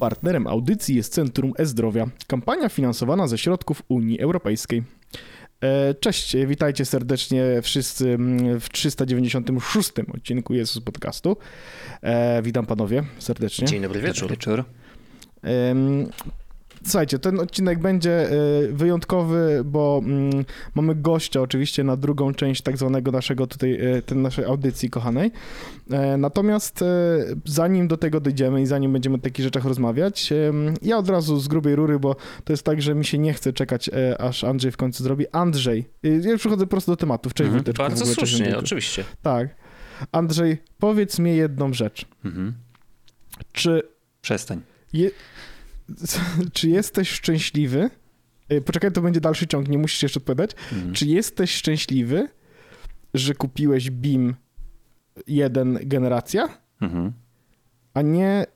Partnerem audycji jest Centrum E-Zdrowia, kampania finansowana ze środków Unii Europejskiej. E, Cześć, witajcie serdecznie wszyscy w 396 odcinku Jezus Podcastu. E, Witam panowie serdecznie. Dzień dobry wieczór. Wieczór. Słuchajcie, ten odcinek będzie e, wyjątkowy, bo mm, mamy gościa oczywiście na drugą część tak zwanego naszego tutaj, e, tej naszej audycji kochanej. E, Natomiast zanim do tego dojdziemy i zanim będziemy o takich rzeczach rozmawiać, ja od razu z grubej rury, bo to jest tak, że mi się nie chce czekać, aż Andrzej w końcu zrobi. Andrzej, ja przychodzę prosto do tematów. Cześć Mhm. Wojteczku, w Bardzo ogóle, słusznie, oczywiście. Tak. Andrzej, powiedz mi jedną rzecz. Mhm. Czy Przestań. Je... Czy jesteś szczęśliwy? Y, Poczekaj, to będzie dalszy ciąg, nie musisz jeszcze odpowiadać. Mhm. Czy jesteś szczęśliwy, że kupiłeś BIM 1 generacja, Mhm. a nie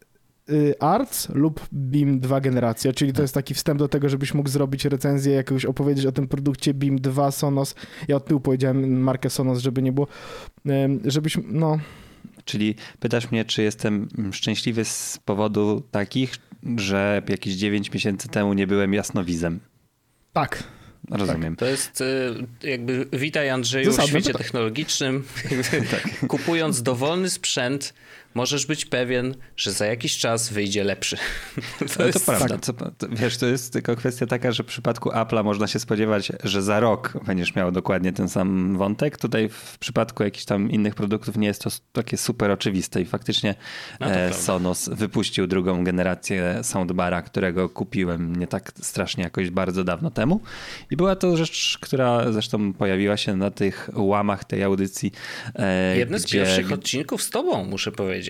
y, ARC lub BIM 2 generacja? Czyli Tak. to jest taki wstęp do tego, żebyś mógł zrobić recenzję, jakąś opowiedzieć o tym produkcie BIM 2 Sonos. Ja od tyłu powiedziałem markę Sonos, żeby nie było, żebyś, no, Czyli pytasz mnie, czy jestem szczęśliwy z powodu takich, że jakieś 9 miesięcy temu nie byłem jasnowizem. tak. Rozumiem. To jest y, jakby witaj Andrzeju Zasadne w świecie technologicznym. Tak. Kupując dowolny sprzęt, możesz być pewien, że za jakiś czas wyjdzie lepszy. To, to jest- prawda. tak. To, wiesz, to jest tylko kwestia taka, że w przypadku Apple'a można się spodziewać, że za rok będziesz miał dokładnie ten sam wątek. Tutaj w przypadku jakichś tam innych produktów nie jest to takie super oczywiste i faktycznie No to e. Sonos wypuścił drugą generację soundbara, którego kupiłem nie tak strasznie jakoś bardzo dawno temu. I była to rzecz, która zresztą pojawiła się na tych łamach tej audycji. e, Jedne z gdzie- pierwszych odcinków z tobą, muszę powiedzieć.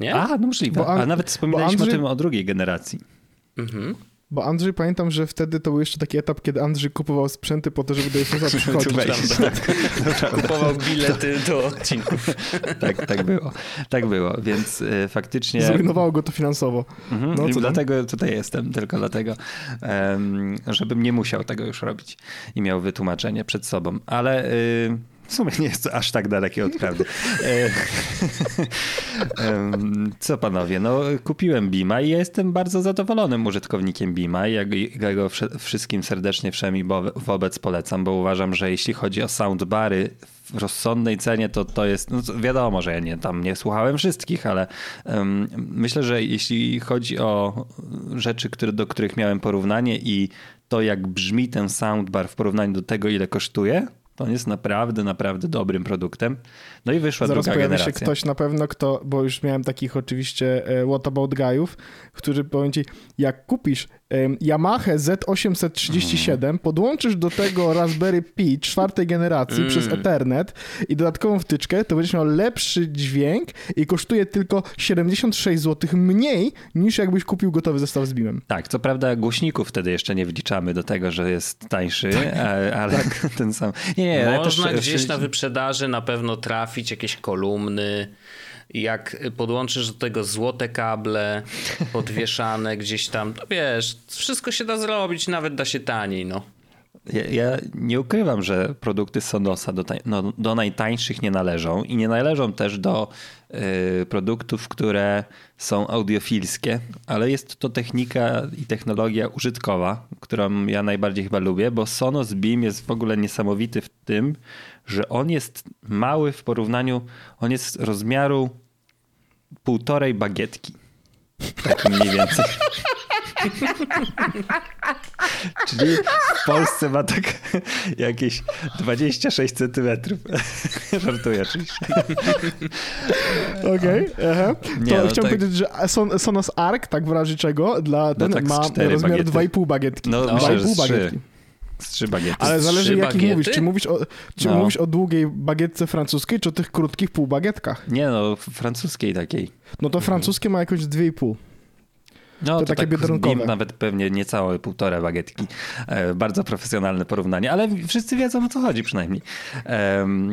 Nie? A, no możliwe. Bo An- A nawet wspominaliśmy Andrzej- o tym o drugiej generacji. Mhm. Bo Andrzej, pamiętam, że wtedy to był jeszcze taki etap, kiedy Andrzej kupował sprzęty po to, żeby do Jezusa przychodzić. Wejść. Kupował bilety do odcinków. tak, tak było. Tak było, więc y, faktycznie. Zrujnowało go to finansowo. Mhm, No, co tam? dlatego tutaj jestem, tylko dlatego, em, żebym nie musiał tego już robić i miał wytłumaczenie przed sobą. Ale y, w sumie nie jest aż tak dalekie od prawdy. E, Co panowie, no kupiłem Bima i jestem bardzo zadowolonym użytkownikiem Bima ja go- wszystkim serdecznie wszemi wobec polecam, bo uważam, że jeśli chodzi o soundbary w rozsądnej cenie, to to jest, no wiadomo, że ja nie, tam nie słuchałem wszystkich, ale em, myślę, że jeśli chodzi o rzeczy, które, do których miałem porównanie i to jak brzmi ten soundbar w porównaniu do tego, ile kosztuje, to on jest naprawdę, naprawdę dobrym produktem. No i wyszła Zaraz druga generacja. się ktoś na pewno, kto, bo już miałem takich oczywiście e, what about guyów, którzy powiem ci, jak kupisz Yamaha Z837, Mhm. podłączysz do tego Raspberry Pi czwartej generacji Mm. przez Ethernet i dodatkową wtyczkę, to będziesz miał lepszy dźwięk i kosztuje tylko 76 zł mniej niż jakbyś kupił gotowy zestaw z BIM-em. Tak, co prawda głośników wtedy jeszcze nie wliczamy do tego, że jest tańszy, e, ale ten sam. Nie, nie, Można też, gdzieś na wyprzedaży na pewno trafić jakieś kolumny. Jak podłączysz do tego złote kable podwieszane gdzieś tam, to wiesz, wszystko się da zrobić, nawet da się taniej, no. Ja, ja nie ukrywam, że produkty Sonosa do, tań- no, do najtańszych nie należą i nie należą też do y, produktów, które są audiofilskie, ale jest to technika i technologia użytkowa, którą ja najbardziej chyba lubię, bo Sonos Beam jest w ogóle niesamowity w tym, że on jest mały w porównaniu, on jest rozmiaru półtorej bagietki. Takim mniej więcej. Czyli w Polsce ma tak jakieś 26 centymetrów. Żartuję oczywiście. Okej. Nie, To no chciałem tak. powiedzieć, że Son, Sonos Arc, tak w razie czego, dla ten tak ma rozmiar bagiety. 2,5 bagietki. No, 2,5 myślę, że z trzy. bagietki. Trzy bagiety. Ale zależy jakich bagiety? mówisz. Czy mówisz o, czy No. mówisz o długiej bagietce francuskiej, czy o tych krótkich półbagietkach? Nie no, francuskiej takiej. No to francuskie ma jakoś 2,5. No, to, to takie tak biedronkowe. Nawet pewnie niecałe półtora bagietki. E, bardzo profesjonalne porównanie, ale wszyscy wiedzą o co chodzi przynajmniej.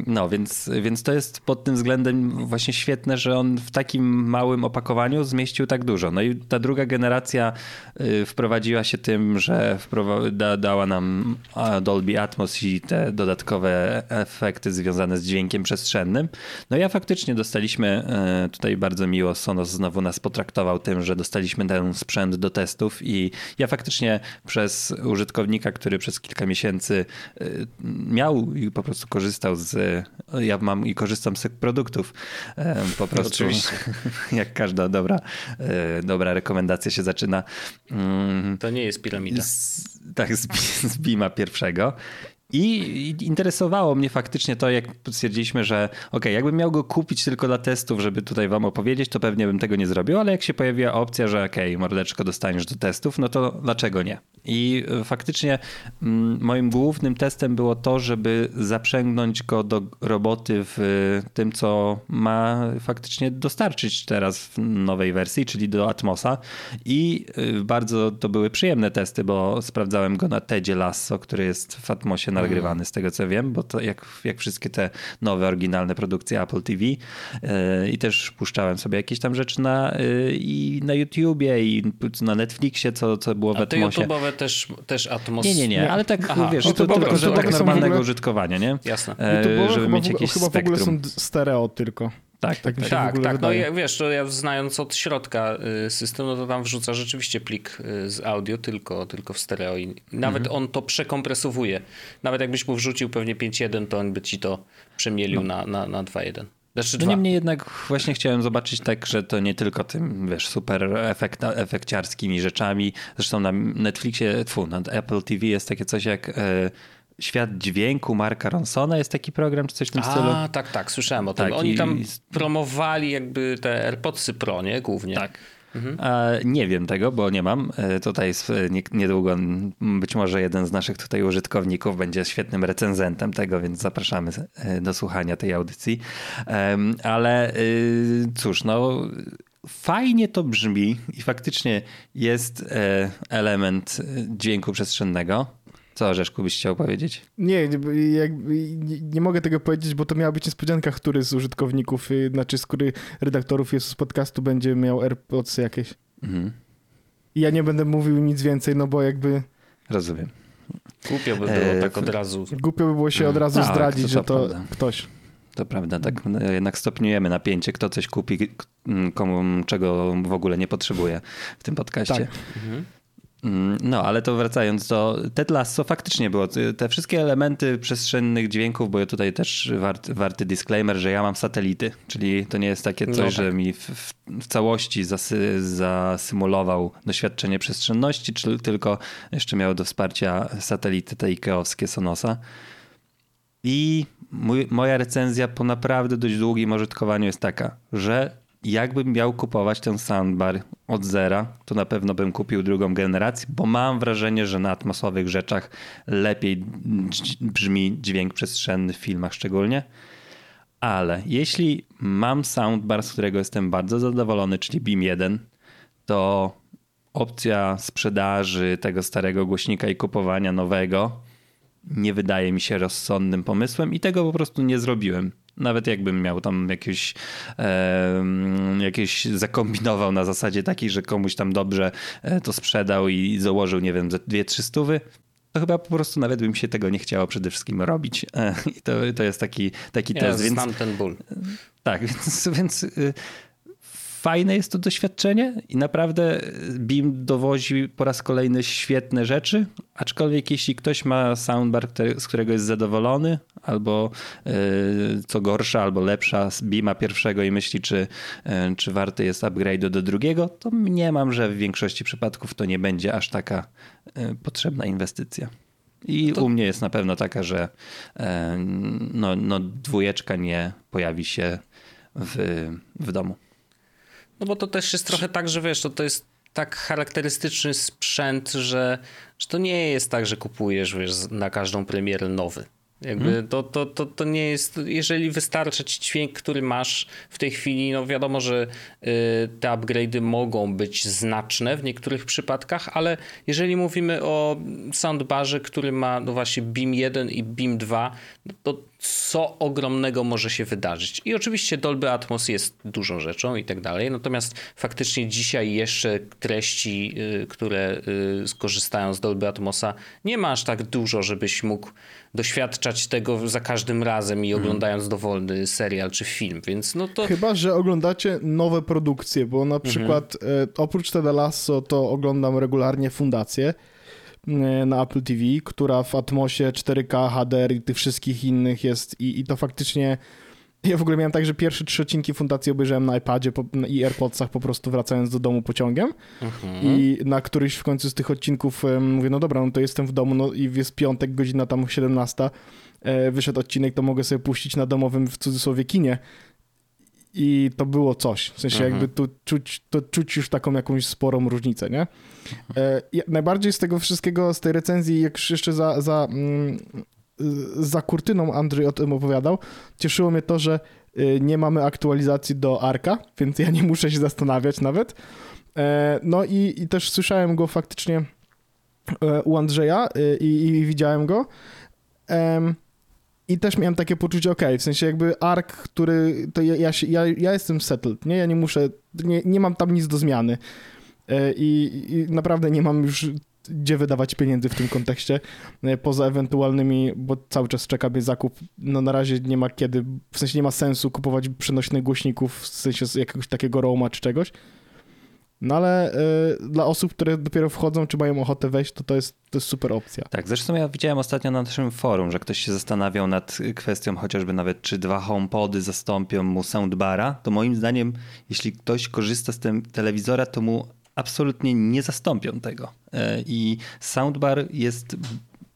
No, więc, więc to jest pod tym względem właśnie świetne, że on w takim małym opakowaniu zmieścił tak dużo. No i ta druga generacja y, wprowadziła się tym, że da, dała nam Dolby Atmos i te dodatkowe efekty związane z dźwiękiem przestrzennym. No ja faktycznie dostaliśmy e, tutaj bardzo miło, Sonos znowu nas potraktował tym, że dostaliśmy ten sprzęt do testów i ja faktycznie przez użytkownika, który przez kilka miesięcy e, miał i po prostu korzystał z, ja mam i korzystam z tych produktów po prostu. Oczywiście. Jak każda dobra, e, dobra rekomendacja się zaczyna. Mm, To nie jest piramida. z, tak, z, z Bima pierwszego. I interesowało mnie faktycznie to, jak stwierdziliśmy, że ok, jakbym miał go kupić tylko dla testów, żeby tutaj wam opowiedzieć, to pewnie bym tego nie zrobił, ale jak się pojawiła opcja, że ok, mordeczko dostaniesz do testów, no to dlaczego nie? I y, faktycznie mm, moim głównym testem było to, żeby zaprzęgnąć go do roboty w y, tym, co ma faktycznie dostarczyć teraz w nowej wersji, czyli do Atmosa. I y, bardzo to były przyjemne testy, bo sprawdzałem go na Tedzie Lasso, który jest w Atmosie nagrywany, z tego co wiem, bo to jak, jak wszystkie te nowe, oryginalne produkcje Apple TV. y, I też puszczałem sobie jakieś tam rzeczy na, y, i na YouTubie i na Netflixie, co, co było w A te Atmosie. YouTube'owe też, też Atmos... Nie, nie, nie, ale tak Aha, wiesz, no to, to tylko, dobra, że to tak normalnego ogóle- użytkowania, nie? Jasne. E, YouTube'owe żeby chyba, mieć w ogóle, jakieś chyba w ogóle spektrum. są stereo tylko. Tak, tak, tak mi tak. Tak, ogóle tak. No ja, wiesz, to ja znając od środka y, system, no to tam wrzuca rzeczywiście plik y, z audio tylko, tylko w stereo i nawet Mhm. on to przekompresowuje. Nawet jakbyś mu wrzucił pewnie 5.1, to on by ci to przemielił na, na, na 2.1. Znaczy No 2. niemniej jednak właśnie chciałem zobaczyć tak, że to nie tylko tym, wiesz, super efekt, efekciarskimi rzeczami. Zresztą na Netflixie, tfu, na Apple TV jest takie coś jak e, Świat Dźwięku Marka Ronsona, jest taki program czy coś w tym stylu. A, tak, tak, słyszałem o tym. Tak, Oni i- tam promowali jakby te AirPodsy Pro, nie? Głównie. Tak. E, Nie wiem tego, bo nie mam. E, Tutaj jest, e, nie- niedługo być może jeden z naszych tutaj użytkowników będzie świetnym recenzentem tego, więc zapraszamy e, do słuchania tej audycji. Ale y, cóż, no fajnie to brzmi i faktycznie jest element dźwięku przestrzennego. Co, Orzeszku, byś chciał powiedzieć? Nie, nie- jakby nie, nie mogę tego powiedzieć, bo to miała być niespodzianka, który z użytkowników, y, znaczy z który redaktorów jest z podcastu będzie miał AirPods jakieś. Mhm, I ja nie będę mówił nic więcej, no bo jakby rozumiem. Głupio by było E, tak od razu. głupio by było się od razu Tak, to zdradzić, to że to prawda. ktoś. To prawda, tak no, jednak stopniujemy napięcie, kto coś kupi, k- komu czego w ogóle nie potrzebuje w tym podcaście. Tak. Mhm. Mm, No, ale to wracając do Ted Lasso, faktycznie było y, te wszystkie elementy przestrzennych dźwięków, bo ja tutaj też warty, warty disclaimer, że ja mam satelity, czyli to nie jest takie coś, No tak. że mi w, w, całości zasy, zasymulował doświadczenie przestrzenności, czy tylko jeszcze miało do wsparcia satelity te Ikeowskie Sonosa. I mój, moja recenzja po naprawdę dość długim użytkowaniu jest taka, że jakbym miał kupować ten soundbar od zera, to na pewno bym kupił drugą generację, bo mam wrażenie, że na atmosowych rzeczach lepiej brzmi dźwięk przestrzenny w filmach szczególnie. Ale jeśli mam soundbar, z którego jestem bardzo zadowolony, czyli Beam 1, to opcja sprzedaży tego starego głośnika i kupowania nowego nie wydaje mi się rozsądnym pomysłem i tego po prostu nie zrobiłem. Nawet jakbym miał tam jakieś, em, jakieś zakombinował na zasadzie takiej, że komuś tam dobrze e, to sprzedał i założył, nie wiem, dwie, trzy stówy, to chyba po prostu nawet bym się tego nie chciało przede wszystkim robić. E, I to, to jest taki, taki Ja test, więc znam ten ból. tak, więc, więc y, fajne jest to doświadczenie i naprawdę BIM dowozi po raz kolejny świetne rzeczy, aczkolwiek jeśli ktoś ma soundbar, z którego jest zadowolony, albo y, co gorsza, albo lepsza z BIMa pierwszego i myśli, czy, y, czy warty jest upgrade do drugiego, to mniemam, że w większości przypadków to nie będzie aż taka y, potrzebna inwestycja. I u mnie jest na pewno taka, że e, no, no, dwójeczka nie pojawi się w, w domu. No bo to też jest trochę tak, że wiesz, to, to jest tak charakterystyczny sprzęt, że, że to nie jest tak, że kupujesz wiesz, na każdą premierę nowy. Jakby hmm. to, to, to, to nie jest, jeżeli wystarcza ci dźwięk, który masz w tej chwili, no wiadomo, że y, te upgrade'y mogą być znaczne w niektórych przypadkach, ale jeżeli mówimy o soundbarze, który ma no właśnie Beam 1 i Beam 2, to co ogromnego może się wydarzyć. I oczywiście Dolby Atmos jest dużą rzeczą i tak dalej, natomiast faktycznie dzisiaj jeszcze treści, y, które y, skorzystają z Dolby Atmosa nie ma aż tak dużo, żebyś mógł doświadczać tego za każdym razem i mhm. oglądając dowolny serial czy film, więc no to... Chyba, że oglądacie nowe produkcje, bo na mhm. przykład mhm. oprócz Ted Lasso to oglądam regularnie Fundację, na Apple TV, która w Atmosie 4K, HDR i tych wszystkich innych jest i, i to faktycznie ja w ogóle miałem tak, że pierwsze trzy odcinki Fundacji obejrzałem na iPadzie po, i AirPodsach po prostu wracając do domu pociągiem mhm. i na któryś w końcu z tych odcinków mówię, no dobra, no to jestem w domu no i jest piątek, godzina tam 17, e, wyszedł odcinek, to mogę sobie puścić na domowym w cudzysłowie kinie i to było coś. W sensie mhm. jakby tu czuć, to czuć już taką jakąś sporą różnicę, nie? E, najbardziej z tego wszystkiego, z tej recenzji, jak już jeszcze za, za, mm, za kurtyną Andrzej o tym opowiadał, cieszyło mnie to, że y, nie mamy aktualizacji do Arka, więc ja nie muszę się zastanawiać nawet. E, no i, i też słyszałem go faktycznie e, u Andrzeja y, i, i widziałem go. I też miałem takie poczucie, ok, w sensie jakby ark, który, to ja, ja, ja, ja jestem settled, nie? Ja nie muszę, nie, nie mam tam nic do zmiany. E, I, I, naprawdę nie mam już gdzie wydawać pieniędzy w tym kontekście, e, poza ewentualnymi, bo cały czas czeka mnie zakup, no na razie nie ma kiedy, w sensie nie ma sensu kupować przenośnych głośników, w sensie jakiegoś takiego Roma czy czegoś, no ale y, dla osób, które dopiero wchodzą, czy mają ochotę wejść, to to jest, to jest super opcja. Tak, zresztą ja widziałem ostatnio na naszym forum, że ktoś się zastanawiał nad kwestią chociażby nawet, czy dwa HomePody zastąpią mu soundbara. To moim zdaniem, jeśli ktoś korzysta z tym telewizora, to mu absolutnie nie zastąpią tego. E, I soundbar jest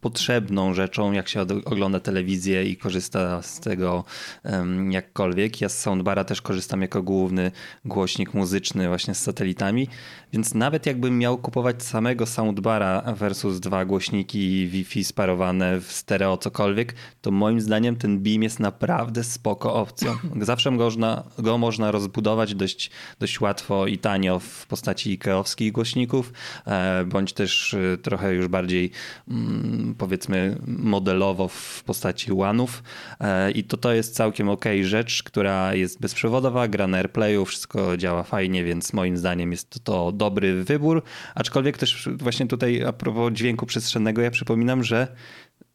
potrzebną rzeczą, jak się ogląda telewizję i korzysta z tego um, jakkolwiek. Ja z soundbara też korzystam jako główny głośnik muzyczny właśnie z satelitami, więc nawet jakbym miał kupować samego soundbara versus dwa głośniki Wi-Fi sparowane w stereo cokolwiek, to moim zdaniem ten Beam jest naprawdę spoko opcją. Zawsze można, go można rozbudować dość, dość łatwo i tanio w postaci ikeowskich głośników, e, bądź też e, trochę już bardziej mm, powiedzmy modelowo w postaci łanów e, i to to jest całkiem ok rzecz, która jest bezprzewodowa, gra na AirPlayu, wszystko działa fajnie, więc moim zdaniem jest to dobry wybór, aczkolwiek też właśnie tutaj a propos dźwięku przestrzennego ja przypominam, że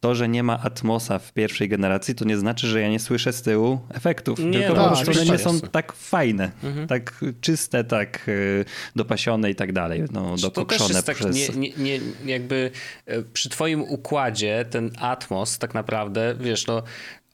to, że nie ma Atmosa w pierwszej generacji, to nie znaczy, że ja nie słyszę z tyłu efektów. Nie, tylko tak, po prostu one nie są tak fajne, mhm. tak czyste, tak y, dopasione i tak dalej, no, dokokszone tak, przez... Nie, nie, nie, jakby e, przy twoim układzie ten Atmos tak naprawdę, wiesz, no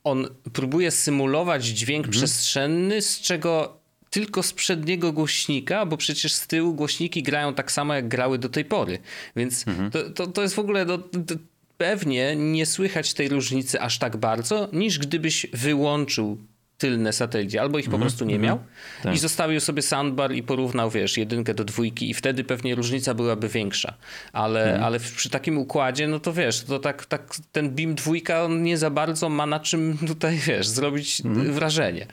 on próbuje symulować dźwięk mhm. przestrzenny, z czego tylko z przedniego głośnika, bo przecież z tyłu głośniki grają tak samo, jak grały do tej pory. Więc mhm. to, to, to jest w ogóle. No, to, pewnie nie słychać tej różnicy aż tak bardzo, niż gdybyś wyłączył tylne satelity, albo ich po mm, prostu nie mm, miał tak. i zostawił sobie soundbar i porównał, wiesz, jedynkę do dwójki i wtedy pewnie różnica byłaby większa. Ale, mm. ale przy takim układzie, no to wiesz, to tak, tak ten BIM dwójka on nie za bardzo ma na czym tutaj, wiesz, zrobić mhm. wrażenie.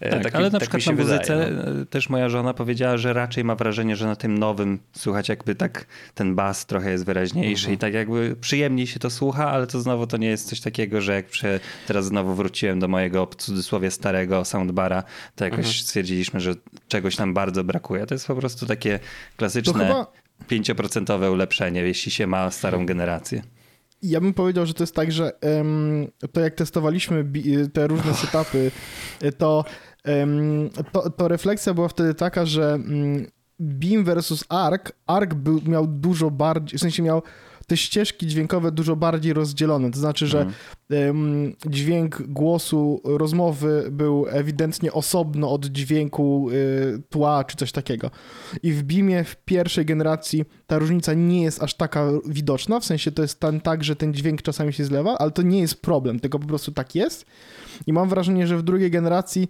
E, tak, Taki, ale na tak przykład na muzyce wydaje, no. też moja żona powiedziała, że raczej ma wrażenie, że na tym nowym słychać jakby tak ten bas trochę jest wyraźniejszy mhm. i tak jakby przyjemniej się to słucha, ale to znowu to nie jest coś takiego, że jak prze, teraz znowu wróciłem do mojego w cudzysłowie starego starego soundbara, to jakoś mhm. stwierdziliśmy, że czegoś nam bardzo brakuje. To jest po prostu takie klasyczne pięcioprocentowe chyba... ulepszenie, jeśli się ma starą generację. Ja bym powiedział, że to jest tak, że um, to jak testowaliśmy te różne setupy, to, um, to, to, refleksja była wtedy taka, że um, Beam versus Arc, Arc był, miał dużo bardziej, w sensie miał te ścieżki dźwiękowe dużo bardziej rozdzielone. To znaczy, że mhm. dźwięk głosu rozmowy był ewidentnie osobno od dźwięku y, tła czy coś takiego. I w BIMie w pierwszej generacji ta różnica nie jest aż taka widoczna, w sensie to jest ten, tak, że ten dźwięk czasami się zlewa, ale to nie jest problem, tylko po prostu tak jest. I mam wrażenie, że w drugiej generacji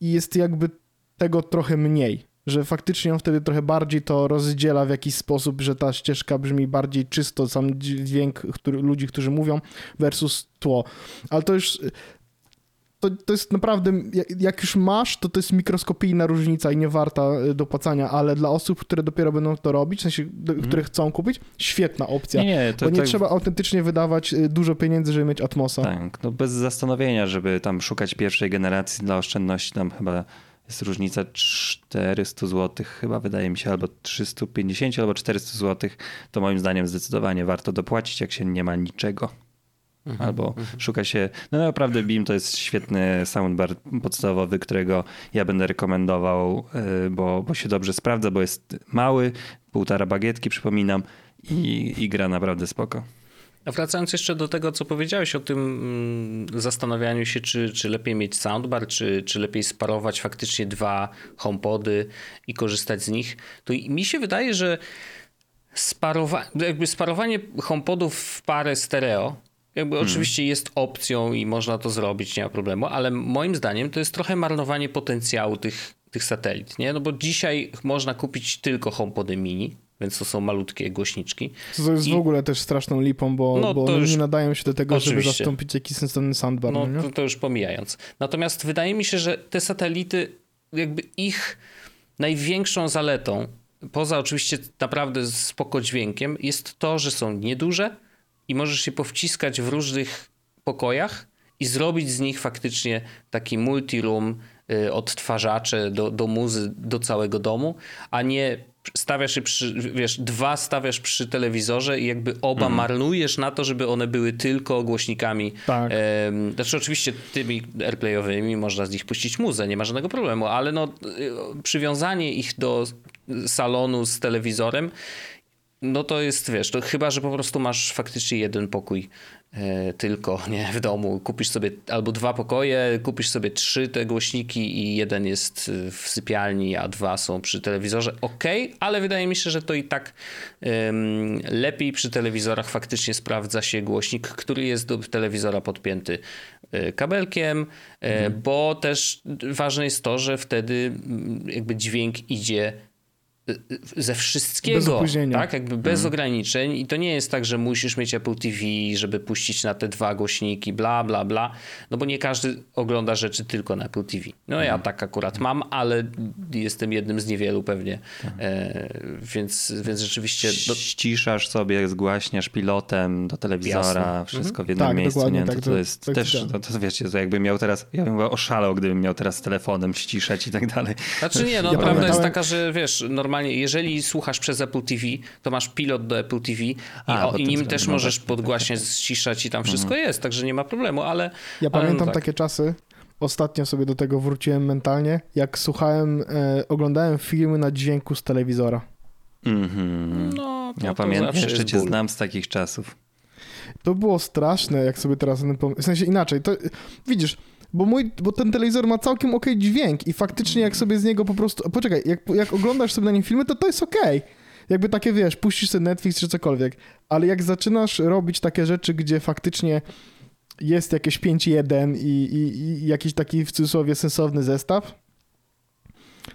jest jakby tego trochę mniej. Że faktycznie on wtedy trochę bardziej to rozdziela w jakiś sposób, że ta ścieżka brzmi bardziej czysto, sam dźwięk który, ludzi, którzy mówią versus tło. Ale to już to, to jest naprawdę, jak już masz, to to jest mikroskopijna różnica i nie warta y, dopłacania, ale dla osób, które dopiero będą to robić, w sensie, mm. które chcą kupić, świetna opcja. Nie, nie, to, bo nie trzeba autentycznie wydawać y, dużo pieniędzy, żeby mieć Atmosa. Tak, no bez zastanowienia, żeby tam szukać pierwszej generacji dla oszczędności, tam chyba jest różnica 400 zł, chyba wydaje mi się, albo 350, albo 400 zł, to moim zdaniem zdecydowanie warto dopłacić, jak się nie ma niczego. Mhm, albo mhm. szuka się. No naprawdę Beam to jest świetny soundbar podstawowy, którego ja będę rekomendował, y, bo, bo się dobrze sprawdza, bo jest mały, półtora bagietki przypominam i, i gra naprawdę spoko. A wracając jeszcze do tego, co powiedziałeś o tym mm, zastanawianiu się, czy, czy lepiej mieć soundbar, czy, czy lepiej sparować faktycznie dwa homepody i korzystać z nich, to mi się wydaje, że sparowa jakby sparowanie homepodów w parę stereo jakby hmm. oczywiście jest opcją i można to zrobić, nie ma problemu, ale moim zdaniem to jest trochę marnowanie potencjału tych, tych satelit, nie? No bo dzisiaj można kupić tylko HomePody mini, więc to są malutkie głośniczki. To jest I... w ogóle też straszną lipą, bo, no, bo one już... nie nadają się do tego, Oczywiście. żeby zastąpić jakiś sensowny soundbar. No, no to, to już pomijając. Natomiast wydaje mi się, że te satelity, jakby ich największą zaletą, poza oczywiście naprawdę spoko dźwiękiem, jest to, że są nieduże, i możesz się powciskać w różnych pokojach i zrobić z nich faktycznie taki multi-room, y, odtwarzacze do, do muzy, do całego domu, a nie stawiasz je przy, wiesz, dwa stawiasz przy telewizorze i jakby oba mm. marnujesz na to, żeby one były tylko głośnikami. Tak. E, znaczy oczywiście tymi airplayowymi można z nich puścić muzę, nie ma żadnego problemu, ale no, y, przywiązanie ich do salonu z telewizorem no to jest, wiesz, to chyba, że po prostu masz faktycznie jeden pokój tylko, nie, w domu. Kupisz sobie albo dwa pokoje, kupisz sobie trzy te głośniki i jeden jest w sypialni, a dwa są przy telewizorze. Ok, ale wydaje mi się, że to i tak lepiej przy telewizorach faktycznie sprawdza się głośnik, który jest do telewizora podpięty e, kabelkiem, e, mhm. bo też ważne jest to, że wtedy jakby dźwięk idzie ze wszystkiego. Bez opóźnienia. Tak, jakby bez mhm. ograniczeń i to nie jest tak, że musisz mieć Apple TV, żeby puścić na te dwa głośniki, bla, bla, bla, no bo nie każdy ogląda rzeczy tylko na Apple TV. No ja mhm. tak akurat mam, ale jestem jednym z niewielu pewnie, mhm. e, więc, więc rzeczywiście... Do... Ściszasz sobie, zgłaśniasz pilotem do telewizora, Jasne. wszystko w jednym tak, miejscu, nie? Tak, to, to jest tak, też, to, to wiecie, to jakbym miał teraz, ja bym oszalał, gdybym miał teraz telefonem ściszać i tak dalej. Znaczy nie, no ja prawda jest taka, że wiesz, normalnie jeżeli słuchasz przez Apple TV, to masz pilot do Apple TV i, A, o, i nim też możesz tak, podgłaśniać, ściszać i tam wszystko mhm. jest, także nie ma problemu, ale... Ja ale pamiętam no tak. takie czasy, ostatnio sobie do tego wróciłem mentalnie, jak słuchałem, e, oglądałem filmy na dźwięku z telewizora. Mhm. No, to, ja to pamiętam, jeszcze cię znam z takich czasów. To było straszne, jak sobie teraz... W sensie inaczej, to widzisz, bo, mój, bo ten telewizor ma całkiem ok dźwięk i faktycznie jak sobie z niego po prostu... Poczekaj, jak, jak oglądasz sobie na nim filmy, to to jest ok. Jakby takie, wiesz, puścisz sobie Netflix czy cokolwiek, ale jak zaczynasz robić takie rzeczy, gdzie faktycznie jest jakieś 5.1 i, i, i jakiś taki w cudzysłowie sensowny zestaw,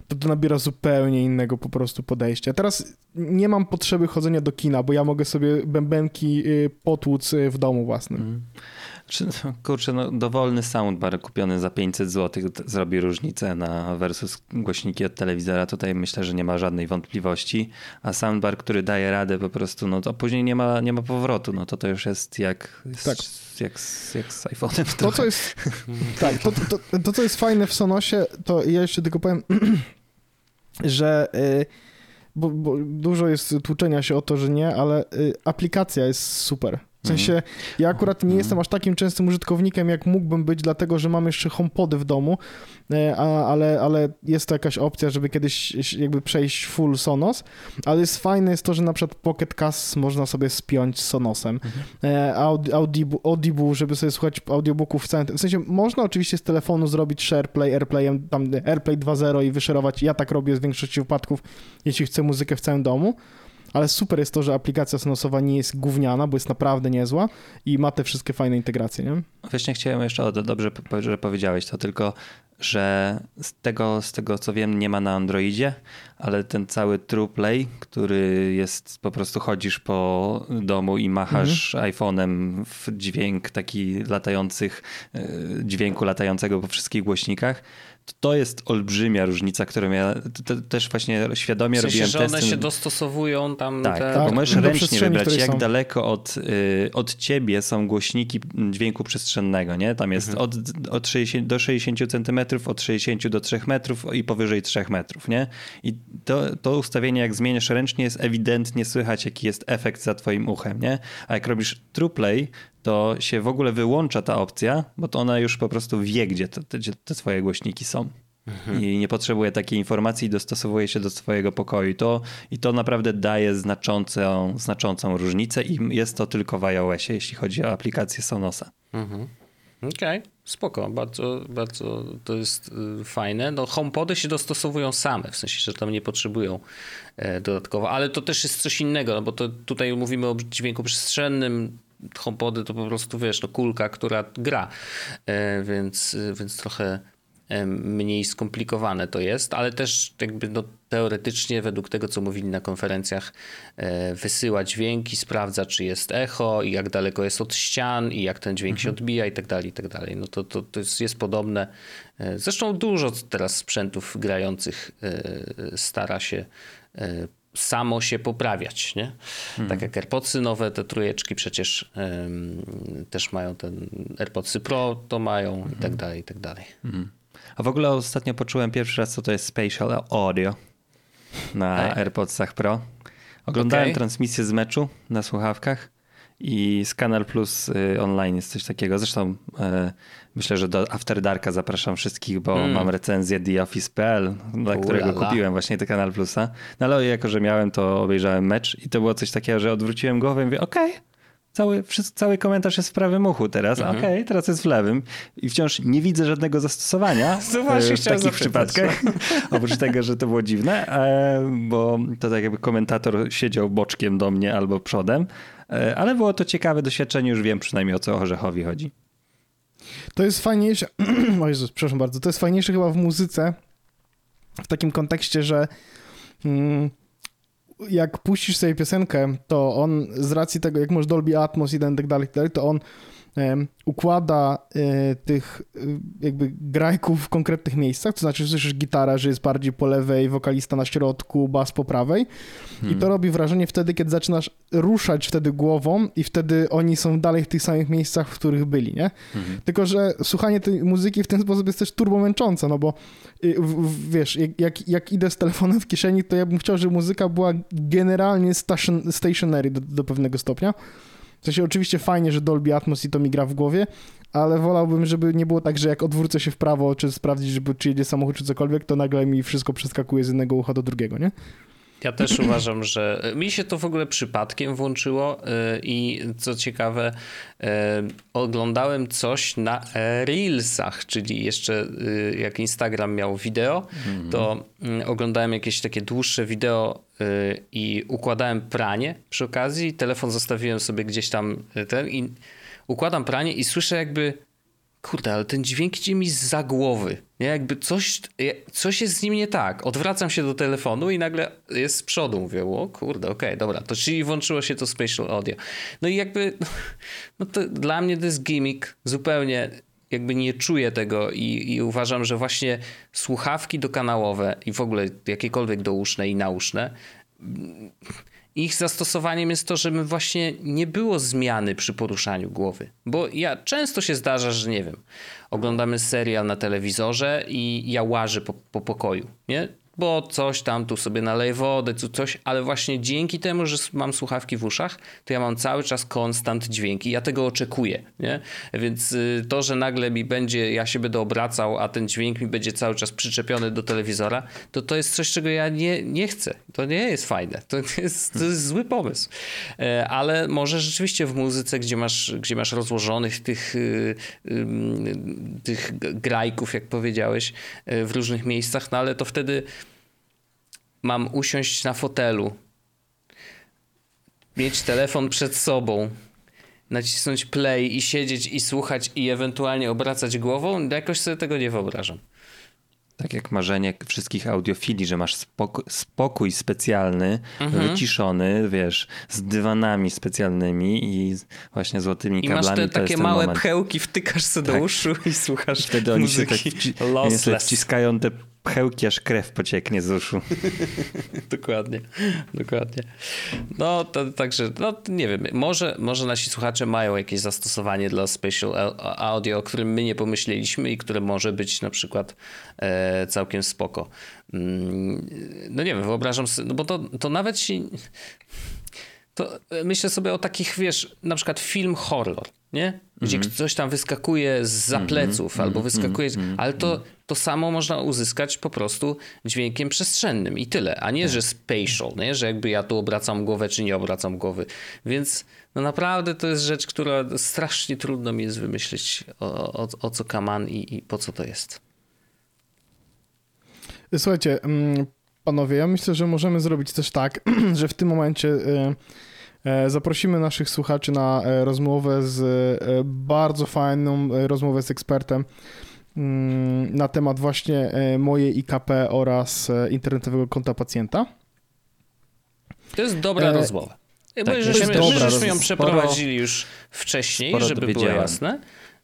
to to nabiera zupełnie innego po prostu podejścia. Teraz nie mam potrzeby chodzenia do kina, bo ja mogę sobie bębenki y, potłuc y, w domu własnym. Mm. Kurczę, no, dowolny soundbar kupiony za 500 zł zrobi różnicę na versus głośniki od telewizora. Tutaj myślę, że nie ma żadnej wątpliwości. A soundbar, który daje radę po prostu, no to później nie ma, nie ma powrotu. No to to już jest jak, tak. jak, jak z iPhone'em. To, co jest, tak, to, to, to, co jest fajne w Sonosie, to ja jeszcze tylko powiem, że... Yy, bo, bo, dużo jest tłuczenia się o to, że nie, ale y, aplikacja jest super. W sensie, mhm. ja akurat nie jestem aż takim częstym użytkownikiem, jak mógłbym być, dlatego że mam jeszcze HomePody w domu, e, ale, ale jest to jakaś opcja, żeby kiedyś jakby przejść full Sonos, ale jest fajne jest to, że na przykład Pocket Cast można sobie spiąć z Sonosem. Mhm. Audible, Audible, żeby sobie słuchać audiobooków w całym... W sensie, można oczywiście z telefonu zrobić SharePlay, AirPlayem, tam AirPlay 2.0 i wyszerować. Ja tak robię w większości wypadków, jeśli chcę muzykę w całym domu ale super jest to, że aplikacja Sonosowa nie jest gówniana, bo jest naprawdę niezła i ma te wszystkie fajne integracje, nie? Właśnie chciałem jeszcze, o, dobrze, że powiedziałeś to, tylko że z tego, z tego co wiem nie ma na Androidzie, ale ten cały TruePlay, który jest po prostu chodzisz po domu i machasz mhm. iPhone'em w dźwięk taki latających, e, dźwięku latającego po wszystkich głośnikach, to jest olbrzymia różnica, którą ja też właśnie świadomie w sensie, robiłem że testy. one się dostosowują tam. Tak, te... tak bo możesz ręcznie wybrać, jak są. daleko od, y, od ciebie są głośniki dźwięku przestrzennego, nie? Tam jest mhm. od, od 60 do 60 centymetrów, od 60 do 3 metrów i powyżej 3 metrów, nie? I to, to ustawienie, jak zmieniasz ręcznie, jest ewidentnie słychać, jaki jest efekt za twoim uchem, nie? A jak robisz TruePlay, to się w ogóle wyłącza ta opcja, bo to ona już po prostu wie, gdzie te, te, te twoje głośniki są. Mhm. I nie potrzebuje takiej informacji i dostosowuje się do swojego pokoju. To, I to naprawdę daje znaczącą, znaczącą różnicę i jest to tylko w iOSie, jeśli chodzi o aplikację Sonosa. Mhm. Okej, okay. spoko, bardzo, bardzo to jest y, fajne. No HomePody się dostosowują same, w sensie, że tam nie potrzebują e, dodatkowo, ale to też jest coś innego, no bo to tutaj mówimy o dźwięku przestrzennym, HomePody to po prostu, wiesz, no kulka, która gra, e, więc, więc trochę e, mniej skomplikowane to jest, ale też jakby no, teoretycznie według tego, co mówili na konferencjach, e, wysyła dźwięki, sprawdza, czy jest echo i jak daleko jest od ścian i jak ten dźwięk mhm. się odbija i tak dalej, i tak dalej. No to, to, to jest, jest podobne. Zresztą dużo teraz sprzętów grających stara się samo się poprawiać, nie? Hmm. Tak jak AirPodsy nowe, te trójeczki przecież um, też mają ten AirPodsy Pro, to mają hmm. i tak mhm. dalej, i tak dalej. Hmm. A w ogóle ostatnio poczułem pierwszy raz, co to jest Spatial Audio na AirPodsach Pro. Oglądałem okay. transmisję z meczu na słuchawkach i Kanal Plus y, online jest coś takiego. Zresztą e, myślę, że do After Darka zapraszam wszystkich, bo mm. mam recenzję TheOffice.pl, dla Ulala. którego kupiłem właśnie do Kanal Plusa. No ale jako, że miałem, to obejrzałem mecz i to było coś takiego, że odwróciłem głowę i mówię, okej, okay, cały, cały komentarz jest w prawym uchu teraz, mhm. okej, okay, teraz jest w lewym i wciąż nie widzę żadnego zastosowania no właśnie w takich przypadkach. Oprócz tego, że to było dziwne, e, bo to tak jakby komentator siedział boczkiem do mnie albo przodem, e, ale było to ciekawe doświadczenie, już wiem przynajmniej o co Orzechowi chodzi. To jest fajniejsze, o Jezus, przepraszam bardzo, to jest fajniejsze chyba w muzyce, w takim kontekście, że mm, jak puścisz sobie piosenkę, to on z racji tego, jak masz Dolby Atmos i tak tak dalej, to on układa e, tych e, jakby grajków w konkretnych miejscach, to znaczy słyszysz gitarę, że jest bardziej po lewej, wokalista na środku, bas po prawej hmm. i to robi wrażenie wtedy, kiedy zaczynasz ruszać wtedy głową i wtedy oni są dalej w tych samych miejscach, w których byli, nie? Hmm. Tylko, że słuchanie tej muzyki w ten sposób jest też turbo męczące, no bo y, wiesz, jak, jak idę z telefonem w kieszeni, to ja bym chciał, żeby muzyka była generalnie station, stationary do, do pewnego stopnia, w sensie oczywiście fajnie, że Dolby Atmos i to mi gra w głowie, ale wolałbym, żeby nie było tak, że jak odwrócę się w prawo, czy sprawdzić, żeby, czy jedzie samochód, czy cokolwiek, to nagle mi wszystko przeskakuje z jednego ucha do drugiego, nie? Ja też uważam, że mi się to w ogóle przypadkiem włączyło y, i co ciekawe, y, oglądałem coś na Reelsach, czyli jeszcze jak Instagram miał wideo, mm -hmm. to oglądałem jakieś takie dłuższe wideo i układałem pranie przy okazji. Telefon zostawiłem sobie gdzieś tam ten i układam pranie i słyszę jakby kurde, ale ten dźwięk idzie mi za głowy. Nie? Jakby coś, coś jest z nim nie tak. Odwracam się do telefonu i nagle jest z przodu. Mówię, o kurde, okej, okay, dobra. To czyli włączyło się to spatial audio. No i jakby, no to dla mnie to jest gimmick. Zupełnie jakby nie czuję tego i, i uważam, że właśnie słuchawki dokanałowe i w ogóle jakiekolwiek douszne i nauszne ich zastosowaniem jest to, żeby właśnie nie było zmiany przy poruszaniu głowy. Bo ja często się zdarza, że nie wiem, oglądamy serial na telewizorze i ja łażę po, po pokoju, nie? Bo coś tam tu sobie naleję wodę, tu coś, ale właśnie dzięki temu, że mam słuchawki w uszach, to ja mam cały czas konstant dźwięki. Ja tego oczekuję, nie? Więc y, to, że nagle mi będzie, ja się będę obracał, a ten dźwięk mi będzie cały czas przyczepiony do telewizora, to to jest coś, czego ja nie, nie chcę. To nie jest fajne. To jest, to jest zły pomysł. E, ale może rzeczywiście w muzyce, gdzie masz, gdzie masz rozłożonych tych, y, tych grajków, jak powiedziałeś, e, w różnych miejscach, no ale to wtedy mam usiąść na fotelu, mieć telefon przed sobą, nacisnąć play i siedzieć i słuchać i ewentualnie obracać głową, jakoś sobie tego nie wyobrażam. Tak jak marzenie wszystkich audiofili, że masz spokój, spokój specjalny, Mhm. wyciszony, wiesz, z dywanami specjalnymi i właśnie złotymi I kablami. masz te takie małe moment. pchełki, wtykasz sobie do Tak. uszu i słuchasz Wtedy oni się tak wci- wciskają te pchełki, aż krew pocieknie z uszu. Dokładnie, dokładnie. No, to, także, no nie wiem, może, może nasi słuchacze mają jakieś zastosowanie dla spatial au- audio, o którym my nie pomyśleliśmy i które może być na przykład e, całkiem spoko. Mm, no nie wiem, wyobrażam sobie, no bo to, to nawet się... To e, myślę sobie o takich, wiesz, na przykład film horror, nie? Gdzie coś tam wyskakuje z za pleców albo wyskakuje, ale to, to samo można uzyskać po prostu dźwiękiem przestrzennym i tyle, a nie, że spatial, nie? Że jakby ja tu obracam głowę czy nie obracam głowy. Więc no naprawdę to jest rzecz, która strasznie trudno mi jest wymyślić o, o, o co kaman i, i po co to jest. Słuchajcie, mm, panowie, ja myślę, że możemy zrobić też tak, że w tym momencie e, zaprosimy naszych słuchaczy na e, rozmowę z e, bardzo fajną e, rozmowę z ekspertem mm, na temat właśnie e, mojej IKP oraz e, internetowego konta pacjenta. To jest dobra E, rozmowa. Bo tak, żeśmy, żeśmy ją przeprowadzili już wcześniej, żeby było jasne.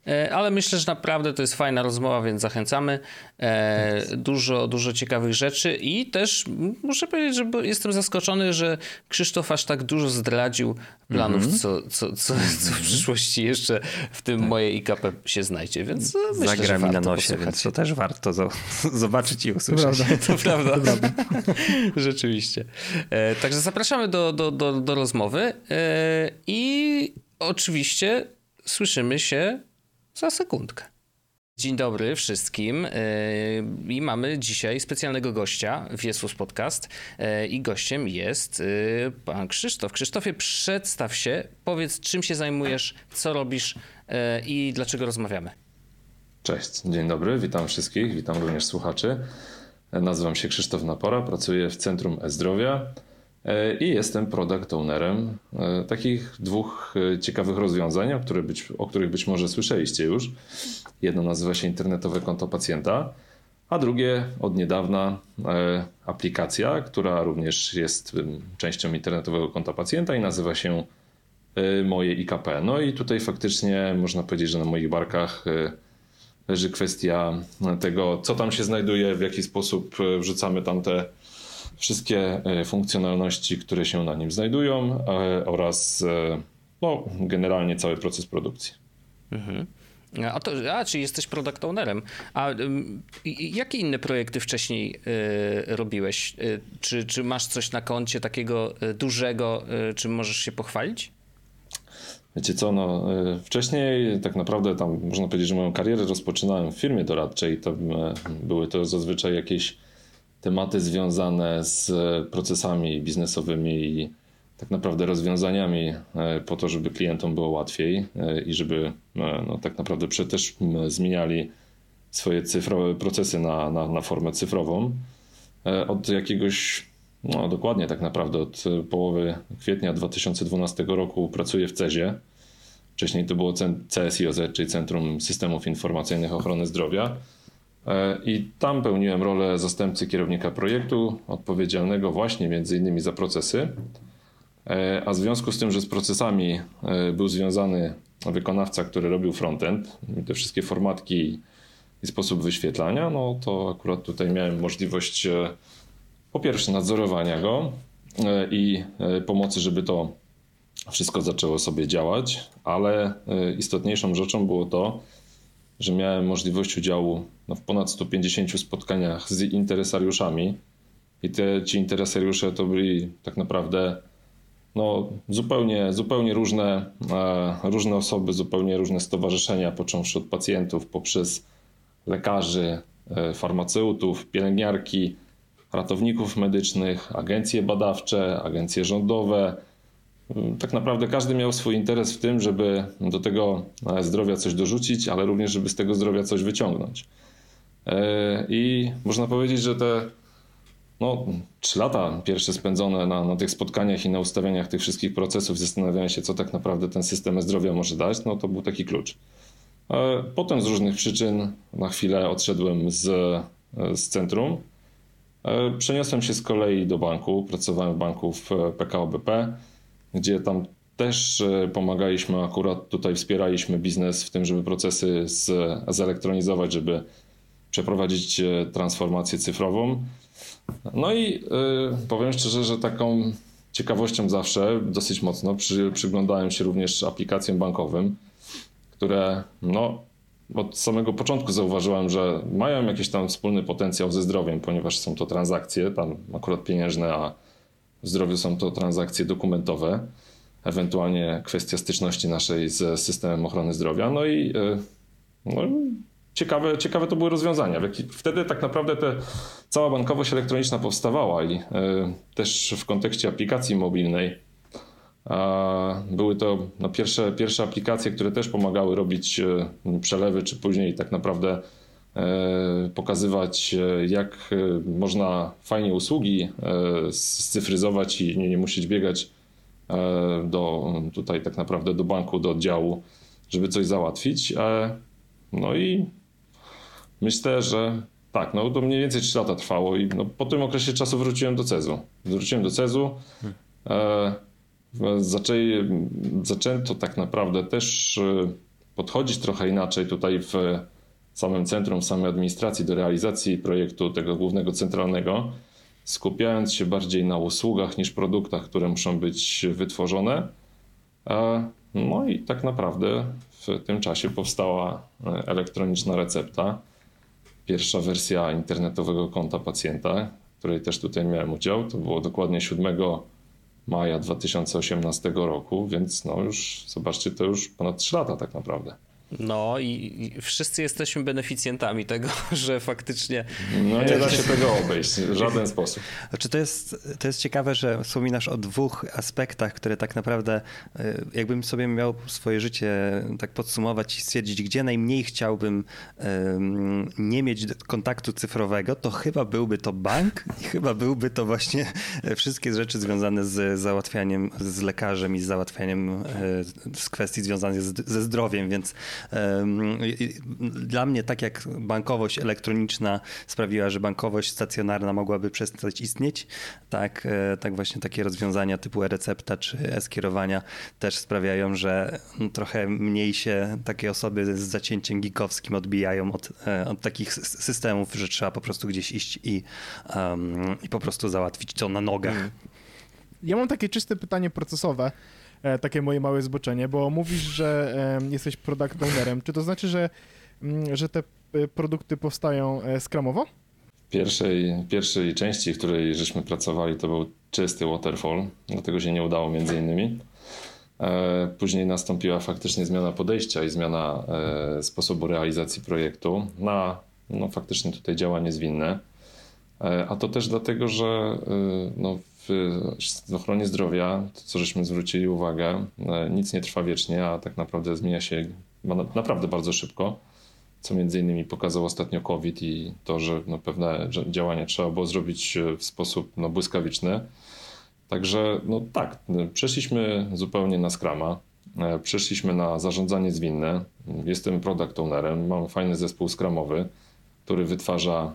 E, Ale myślę, że naprawdę to jest fajna rozmowa, więc zachęcamy. E, dużo, dużo ciekawych rzeczy i też muszę powiedzieć, że jestem zaskoczony, że Krzysztof aż tak dużo zdradził planów, Mhm. co, co, co, co w przyszłości jeszcze w tym moje IKP się znajdzie, więc e, myślę, Zagra że mi na nosie, więc to też warto zo- zobaczyć i To usłyszeć. prawda. To prawda. Rzeczywiście. Także zapraszamy do, do, do, do rozmowy i oczywiście słyszymy się za sekundkę. Dzień dobry wszystkim. e, I mamy dzisiaj specjalnego gościa w Jesus Podcast. E, I gościem jest e, pan Krzysztof. Krzysztofie, przedstaw się, powiedz czym się zajmujesz, co robisz i dlaczego rozmawiamy. Cześć, dzień dobry, witam wszystkich, witam również słuchaczy. Nazywam się Krzysztof Napora, pracuję w Centrum E-Zdrowia i jestem product ownerem e, takich dwóch e, ciekawych rozwiązań, o, które być, o których być może słyszeliście już. Jedno nazywa się Internetowe Konto Pacjenta, a drugie od niedawna e, aplikacja, która również jest częścią Internetowego Konta Pacjenta i nazywa się e, Moje IKP. No i tutaj faktycznie można powiedzieć, że na moich barkach e, leży kwestia tego, co tam się znajduje, w jaki sposób e, wrzucamy tam te wszystkie e, funkcjonalności, które się na nim znajdują e, oraz e, no, generalnie cały proces produkcji. A, to, a czy jesteś product ownerem. A i- jakie inne projekty wcześniej y, robiłeś? Y, czy, czy masz coś na koncie takiego dużego, y, czym możesz się pochwalić? Wiecie co, no, wcześniej tak naprawdę tam można powiedzieć, że moją karierę rozpoczynałem w firmie doradczej. To były to zazwyczaj jakieś tematy związane z procesami biznesowymi i tak naprawdę rozwiązaniami e, po to, żeby klientom było łatwiej e, i żeby e, no, tak naprawdę też zmieniali swoje cyfrowe procesy na, na, na formę cyfrową. Od jakiegoś, no dokładnie tak naprawdę od połowy kwietnia 2012 roku pracuję w CEZie. Wcześniej to było CSIOZ, czyli Centrum Systemów Informacyjnych Ochrony Zdrowia. E, I tam pełniłem rolę zastępcy kierownika projektu, odpowiedzialnego właśnie między innymi za procesy. E, A w związku z tym, że z procesami e, był związany wykonawca, który robił frontend, i te wszystkie formatki i sposób wyświetlania, no to akurat tutaj miałem możliwość po pierwsze nadzorowania go i pomocy, żeby to wszystko zaczęło sobie działać, ale istotniejszą rzeczą było to, że miałem możliwość udziału no, w ponad 150 spotkaniach z interesariuszami i te ci interesariusze to byli tak naprawdę no, zupełnie, zupełnie różne, e, różne osoby, zupełnie różne stowarzyszenia, począwszy od pacjentów, poprzez lekarzy, e, farmaceutów, pielęgniarki, ratowników medycznych, agencje badawcze, agencje rządowe. Mm, Tak naprawdę każdy miał swój interes w tym, żeby do tego e, zdrowia coś dorzucić, ale również, żeby z tego zdrowia coś wyciągnąć. E, I można powiedzieć, że te no, trzy lata pierwsze spędzone na, na tych spotkaniach i na ustawianiach tych wszystkich procesów, zastanawiania się, co tak naprawdę ten system zdrowia może dać, no to był taki klucz. E, Potem z różnych przyczyn na chwilę odszedłem z z centrum. Przeniosłem się z kolei do banku, pracowałem w banku w PKO BP, gdzie tam też pomagaliśmy, akurat tutaj wspieraliśmy biznes w tym, żeby procesy z, zelektronizować, żeby przeprowadzić transformację cyfrową. No i y, powiem szczerze, że taką ciekawością zawsze dosyć mocno przy, przyglądałem się również aplikacjom bankowym, które no, od samego początku zauważyłem, że mają jakiś tam wspólny potencjał ze zdrowiem, ponieważ są to transakcje, tam akurat pieniężne, a w zdrowiu są to transakcje dokumentowe, ewentualnie kwestia styczności naszej z systemem ochrony zdrowia. No i y, no, ciekawe, ciekawe to były rozwiązania. Wtedy tak naprawdę te, cała bankowość elektroniczna powstawała i y, też w kontekście aplikacji mobilnej były to no, pierwsze, pierwsze aplikacje, które też pomagały robić y, przelewy, czy później tak naprawdę pokazywać, jak można fajnie usługi scyfryzować i nie, nie musieć biegać do tutaj tak naprawdę do banku, do oddziału, żeby coś załatwić. No i Myślę, że tak, no to mniej więcej 3 lata trwało i no, po tym okresie czasu wróciłem do Cezu. Wróciłem do Cezu. E, zaczęli, zaczęto tak naprawdę też e, podchodzić trochę inaczej tutaj w samym centrum, samej administracji do realizacji projektu tego głównego centralnego, skupiając się bardziej na usługach niż produktach, które muszą być wytworzone. No i tak naprawdę w tym czasie powstała e, elektroniczna recepta pierwsza wersja internetowego konta pacjenta, której też tutaj miałem udział. To było dokładnie 7 maja 2018 roku, więc no już zobaczcie, to już ponad 3 lata tak naprawdę. No i, i, wszyscy jesteśmy beneficjentami tego, że faktycznie. No nie da się tego obejść w żaden sposób. Znaczy to jest, to jest ciekawe, że wspominasz o dwóch aspektach, które tak naprawdę, e, jakbym sobie miał swoje życie tak podsumować i stwierdzić, gdzie najmniej chciałbym nie mieć kontaktu cyfrowego, to chyba byłby to bank i chyba byłby to właśnie wszystkie rzeczy związane z załatwianiem z lekarzem i z załatwianiem z kwestii związanych ze zdrowiem, więc dla mnie, tak jak bankowość elektroniczna sprawiła, że bankowość stacjonarna mogłaby przestać istnieć, tak, e, tak właśnie takie rozwiązania typu e-recepta czy e-skierowania też sprawiają, że trochę mniej się takie osoby z zacięciem geekowskim odbijają od, e, od takich systemów, że trzeba po prostu gdzieś iść i, um, i po prostu załatwić to na nogach. Mm. Ja mam takie czyste pytanie procesowe. E, takie moje małe zboczenie, bo mówisz, że jesteś product ownerem. Czy to znaczy, że, mm, że te e, produkty powstają e, skramowo? Pierwszej, pierwszej części, w której żeśmy pracowali, to był czysty waterfall, dlatego się nie udało między innymi. Później nastąpiła faktycznie zmiana podejścia i zmiana sposobu realizacji projektu na no, faktycznie tutaj działanie zwinne. A to też dlatego, że no, w ochronie zdrowia, to co żeśmy zwrócili uwagę, e, nic nie trwa wiecznie, a tak naprawdę zmienia się naprawdę bardzo szybko, co między innymi pokazał ostatnio COVID i to, że no pewne działania trzeba było zrobić e, w sposób no błyskawiczny. Także no tak, przeszliśmy zupełnie na Scrama, e, przeszliśmy na zarządzanie zwinne. Jestem product ownerem, mam fajny zespół skramowy, który wytwarza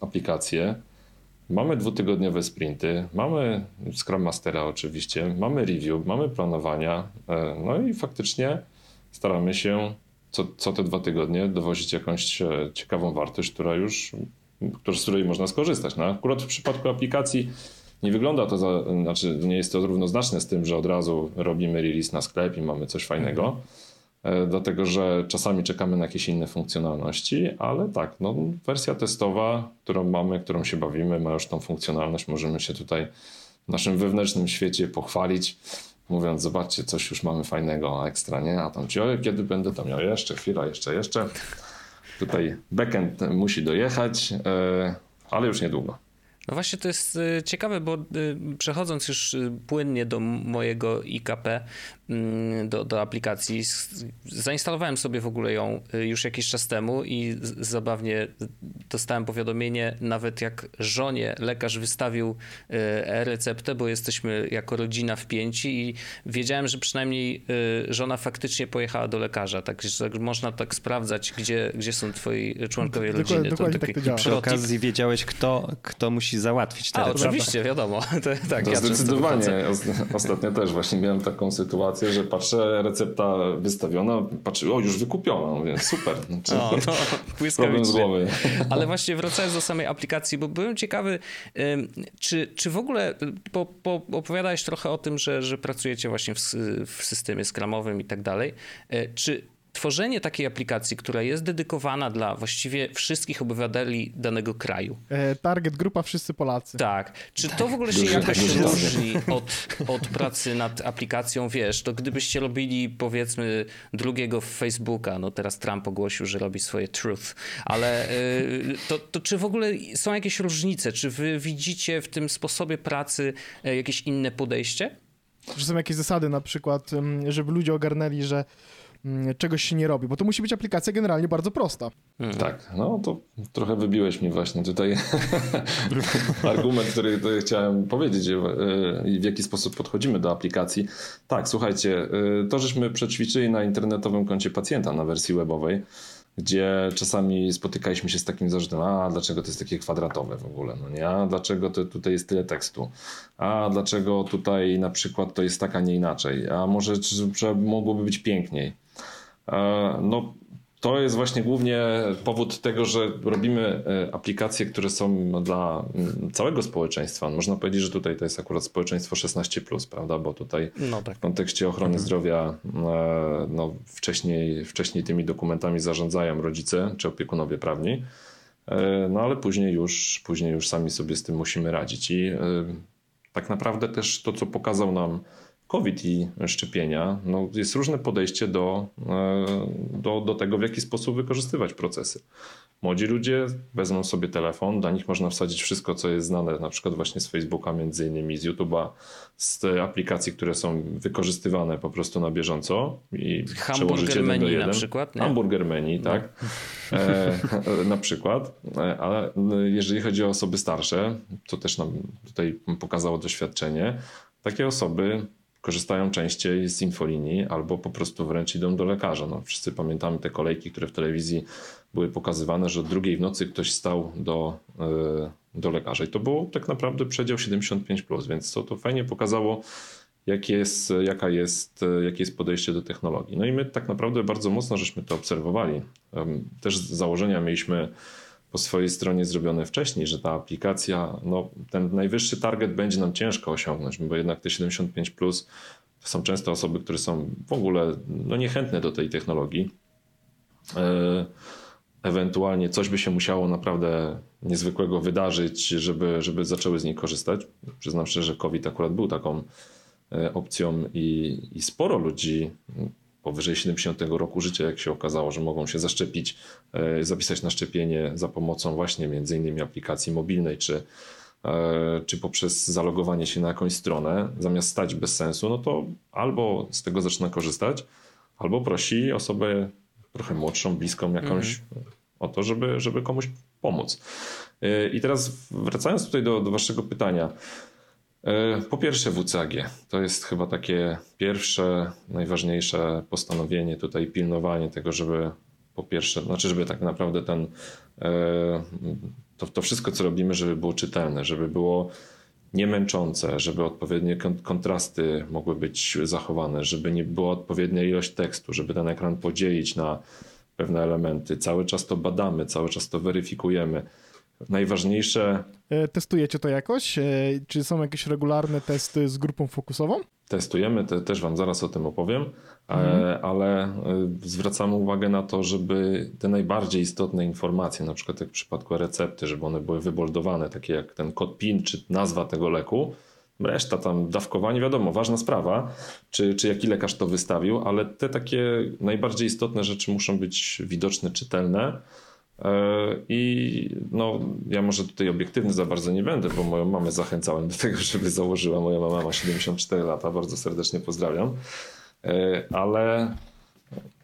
aplikacje Mamy dwutygodniowe sprinty, mamy Scrum Mastera oczywiście, mamy review, mamy planowania, e, no i faktycznie staramy się co, co te dwa tygodnie dowozić jakąś e, ciekawą wartość, która już, z której można skorzystać. No, akurat w przypadku aplikacji nie wygląda to, za, znaczy nie jest to równoznaczne z tym, że od razu robimy release na sklep i mamy coś fajnego. Mhm dlatego że czasami czekamy na jakieś inne funkcjonalności, ale tak, no, wersja testowa, którą mamy, którą się bawimy, ma już tą funkcjonalność, możemy się tutaj w naszym wewnętrznym świecie pochwalić, mówiąc, zobaczcie, coś już mamy fajnego, ekstra, nie? A tam ci, kiedy będę tam miał jeszcze chwila, jeszcze, jeszcze. Tutaj backend musi dojechać, e, ale już niedługo. No właśnie to jest y, ciekawe, bo przechodząc już płynnie do mojego IKP, do, do aplikacji. Zainstalowałem sobie w ogóle ją y, już jakiś czas temu i zabawnie dostałem powiadomienie, nawet jak żonie lekarz wystawił y, receptę, bo jesteśmy jako rodzina wpięci i wiedziałem, że przynajmniej y, żona faktycznie pojechała do lekarza. Także można tak sprawdzać, gdzie, gdzie są twoi członkowie Dokładnie- rodziny. dokładnie tak to. Przy okazji wiedziałeś, kto, kto musi załatwić te A, recepty. oczywiście, wiadomo. To, tak, To ja zdecydowanie. Ostatnio też właśnie miałem taką sytuację, że patrzę, recepta wystawiona, patrzę, o już wykupiona, mówię, super. Znaczy, O, no, problem z głowy. Ale właśnie wracając do samej aplikacji, bo byłem ciekawy, czy, czy w ogóle, bo, bo opowiadałeś trochę o tym, że, że pracujecie właśnie w, w systemie skramowym i tak dalej. E, Czy tworzenie takiej aplikacji, która jest dedykowana dla właściwie wszystkich obywateli danego kraju, E, Target grupa wszyscy Polacy. tak. Czy to w ogóle się Duży- jakoś różni od, od pracy nad aplikacją? Wiesz, to gdybyście robili powiedzmy drugiego Facebooka, no teraz Trump ogłosił, że robi swoje truth, ale y, to, to czy w ogóle są jakieś różnice? Czy wy widzicie w tym sposobie pracy e, jakieś inne podejście? Że są jakieś zasady na przykład, ym, żeby ludzie ogarnęli, że czegoś się nie robi, bo to musi być aplikacja generalnie bardzo prosta. Tak, no to trochę wybiłeś mi właśnie tutaj argument, który, który chciałem powiedzieć e, i w jaki sposób podchodzimy do aplikacji. Tak, słuchajcie, e, to żeśmy przećwiczyli na internetowym koncie pacjenta na wersji webowej, gdzie czasami spotykaliśmy się z takim zarzutem, a dlaczego to jest takie kwadratowe w ogóle, no nie, a dlaczego to, tutaj jest tyle tekstu, a dlaczego tutaj na przykład to jest tak, a nie inaczej, a może czy, czy mogłoby być piękniej. No, to jest właśnie głównie powód tego, że robimy e, aplikacje, które są dla mm, całego społeczeństwa. Można powiedzieć, że tutaj to jest akurat społeczeństwo 16, prawda? Bo tutaj No tak. w kontekście ochrony zdrowia e, no, wcześniej, wcześniej tymi dokumentami zarządzają rodzice czy opiekunowie prawni. E, No ale później już, później już sami sobie z tym musimy radzić. I tak naprawdę też to, co pokazał nam COVID i szczepienia, no jest różne podejście do, e, do, do tego, w jaki sposób wykorzystywać procesy. Młodzi ludzie wezmą sobie telefon, dla nich można wsadzić wszystko, co jest znane, na przykład właśnie z Facebooka, między innymi z YouTube'a, z aplikacji, które są wykorzystywane po prostu na bieżąco i Hamburger menu jeden. na przykład, nie? Hamburger menu, tak. E, na przykład, E, ale jeżeli chodzi o osoby starsze, to też nam tutaj pokazało doświadczenie, takie osoby korzystają częściej z infolinii albo po prostu wręcz idą do lekarza. No, wszyscy pamiętamy te kolejki, które w telewizji były pokazywane, że od drugiej w nocy ktoś stał do, e, do lekarza i to było tak naprawdę przedział 75+, więc to, to fajnie pokazało, jak jest, jaka jest, jakie jest podejście do technologii. No i my tak naprawdę bardzo mocno żeśmy to obserwowali. Też z założenia mieliśmy po swojej stronie zrobione wcześniej, że ta aplikacja, no, ten najwyższy target będzie nam ciężko osiągnąć, bo jednak te 75 plus to są często osoby, które są w ogóle no, niechętne do tej technologii. E, Ewentualnie coś by się musiało naprawdę niezwykłego wydarzyć, żeby, żeby zaczęły z niej korzystać. Przyznam szczerze, że COVID akurat był taką e, opcją i, i sporo ludzi powyżej 70 roku życia, jak się okazało, że mogą się zaszczepić, e, zapisać na szczepienie za pomocą właśnie między innymi aplikacji mobilnej, czy, e, czy poprzez zalogowanie się na jakąś stronę, zamiast stać bez sensu, no to albo z tego zaczyna korzystać, albo prosi osobę trochę młodszą, bliską jakąś o to, żeby, żeby komuś pomóc. E, I teraz wracając tutaj do, do waszego pytania. E, Po pierwsze WCAG. To jest chyba takie pierwsze, najważniejsze postanowienie tutaj, pilnowanie tego, żeby po pierwsze, znaczy żeby tak naprawdę ten, e, to, to wszystko, co robimy, żeby było czytelne, żeby było niemęczące, żeby odpowiednie kon- kontrasty mogły być zachowane, żeby nie była odpowiednia ilość tekstu, żeby ten ekran podzielić na pewne elementy. Cały czas to badamy, cały czas to weryfikujemy. Najważniejsze E, Testujecie to jakoś? E, Czy są jakieś regularne testy z grupą fokusową? testujemy, te, też Wam zaraz o tym opowiem, e, ale e, zwracamy uwagę na to, żeby te najbardziej istotne informacje, na przykład jak w przypadku recepty, żeby one były wyboldowane, takie jak ten kod PIN czy nazwa tego leku. Reszta tam dawkowanie, wiadomo, ważna sprawa, czy, czy jaki lekarz to wystawił, ale te takie najbardziej istotne rzeczy muszą być widoczne, czytelne. E, I no, ja może tutaj obiektywny za bardzo nie będę, bo moją mamę zachęcałem do tego, żeby założyła. Moja mama ma 74 lata, bardzo serdecznie pozdrawiam. E, ale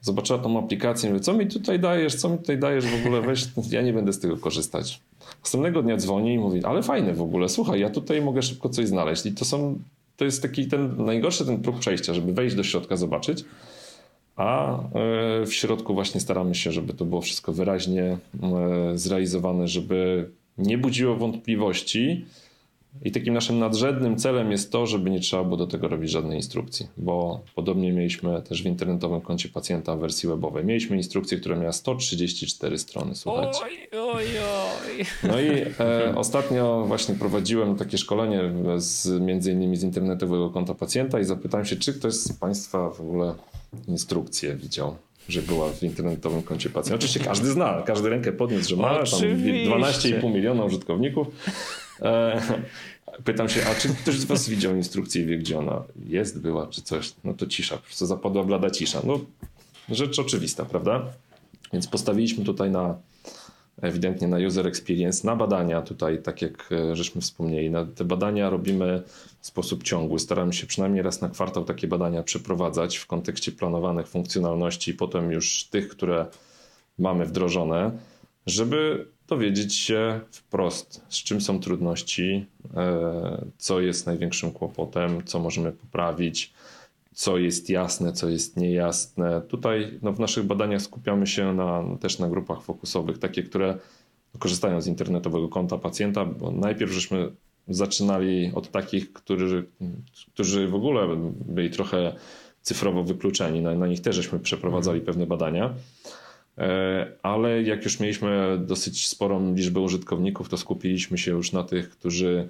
zobaczyła tą aplikację i mówi, co mi tutaj dajesz, co mi tutaj dajesz w ogóle, weź, ja nie będę z tego korzystać. Następnego dnia dzwoni i mówi, ale fajne w ogóle, słuchaj, ja tutaj mogę szybko coś znaleźć. I to są, to jest taki ten najgorszy ten próg przejścia, żeby wejść do środka, zobaczyć, a e, w środku właśnie staramy się, żeby to było wszystko wyraźnie e, zrealizowane, żeby nie budziło wątpliwości, i takim naszym nadrzędnym celem jest to, żeby nie trzeba było do tego robić żadnej instrukcji, bo podobnie mieliśmy też w internetowym koncie pacjenta w wersji webowej. Mieliśmy instrukcję, która miała 134 strony, słuchajcie. Oj, oj, oj. No i e, ostatnio właśnie prowadziłem takie szkolenie z, między innymi z internetowego konta pacjenta i zapytałem się, czy ktoś z Państwa w ogóle instrukcję widział że była w internetowym koncie pacjenta. Oczywiście każdy zna, każdy rękę podniósł, że ma tam Oczywiście. 12,5 miliona użytkowników. E, pytam się, a czy ktoś z was widział instrukcję i wie, gdzie ona jest, była, czy coś? No to cisza, po prostu zapadła blada cisza. No, rzecz oczywista, prawda? Więc postawiliśmy tutaj na ewidentnie na user experience, na badania tutaj, tak jak e, żeśmy wspomnieli. Na te badania robimy w sposób ciągły. Staramy się przynajmniej raz na kwartał takie badania przeprowadzać w kontekście planowanych funkcjonalności i potem już tych, które mamy wdrożone, żeby dowiedzieć się wprost, z czym są trudności, e, co jest największym kłopotem, co możemy poprawić, co jest jasne, co jest niejasne. Tutaj no, w naszych badaniach skupiamy się na, też na grupach fokusowych, takie, które korzystają z internetowego konta pacjenta, bo najpierw żeśmy zaczynali od takich, którzy, którzy w ogóle byli trochę cyfrowo wykluczeni. Na, na nich też żeśmy przeprowadzali pewne badania. E, ale jak już mieliśmy dosyć sporą liczbę użytkowników, to skupiliśmy się już na tych, którzy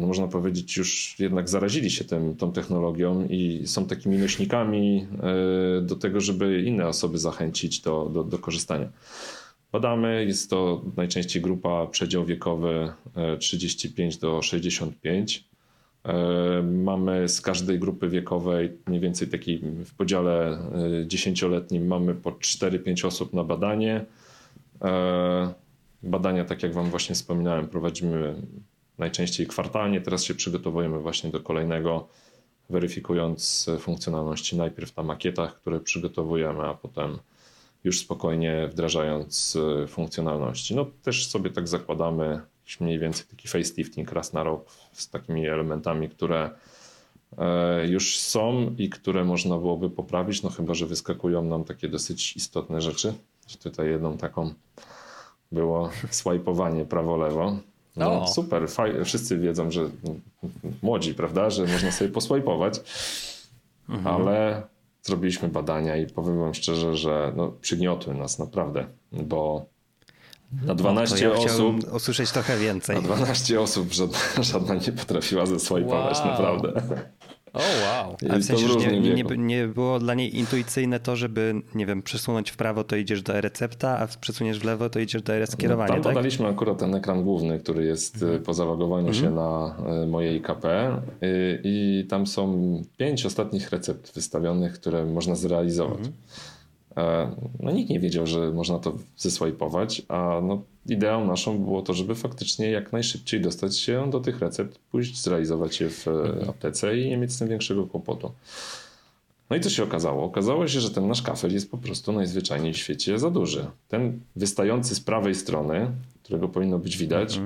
no można powiedzieć, już jednak zarazili się tym, tą technologią i są takimi nośnikami e, do tego, żeby inne osoby zachęcić do, do, do korzystania. Badamy, jest to najczęściej grupa przedział wiekowy 35 do 65. Mamy z każdej grupy wiekowej, mniej więcej takiej w podziale dziesięcioletnim, mamy po 4-5 osób na badanie. Badania, tak jak Wam właśnie wspominałem, prowadzimy najczęściej kwartalnie. Teraz się przygotowujemy właśnie do kolejnego, weryfikując funkcjonalności najpierw na makietach, które przygotowujemy, a potem już spokojnie wdrażając funkcjonalności. No też sobie tak zakładamy mniej więcej taki facelifting raz na rok z takimi elementami, które e, już są i które można byłoby poprawić, no chyba, że wyskakują nam takie dosyć istotne rzeczy. Tutaj jedną taką było swajpowanie prawo-lewo. No O. super, wszyscy wiedzą, że młodzi, prawda, że można sobie poswajpować, ale zrobiliśmy badania i powiem wam szczerze, że no, przygniotły nas naprawdę, bo na 12 No, ja osób usłyszeć trochę więcej. na 12 osób żadna, żadna nie potrafiła zeswajpować, Wow. naprawdę. O wow. I Ale w sensie, że nie, nie, nie było dla niej intuicyjne to, żeby, nie wiem, przesunąć w prawo, to idziesz do e-recepta, a przesuniesz w lewo, to idziesz do e-skierowania, Tam tak? podaliśmy akurat ten ekran główny, który jest y, po zalogowaniu się na y, mojej KP y, i tam są pięć ostatnich recept wystawionych, które można zrealizować. E, No nikt nie wiedział, że można to zeswajpować, a no, ideą naszą było to, żeby faktycznie jak najszybciej dostać się do tych recept, pójść, zrealizować je w e, aptece i nie mieć z tym większego kłopotu. No i co się okazało? Okazało się, że ten nasz kafel jest po prostu najzwyczajniej w świecie za duży. Ten wystający z prawej strony, którego powinno być widać,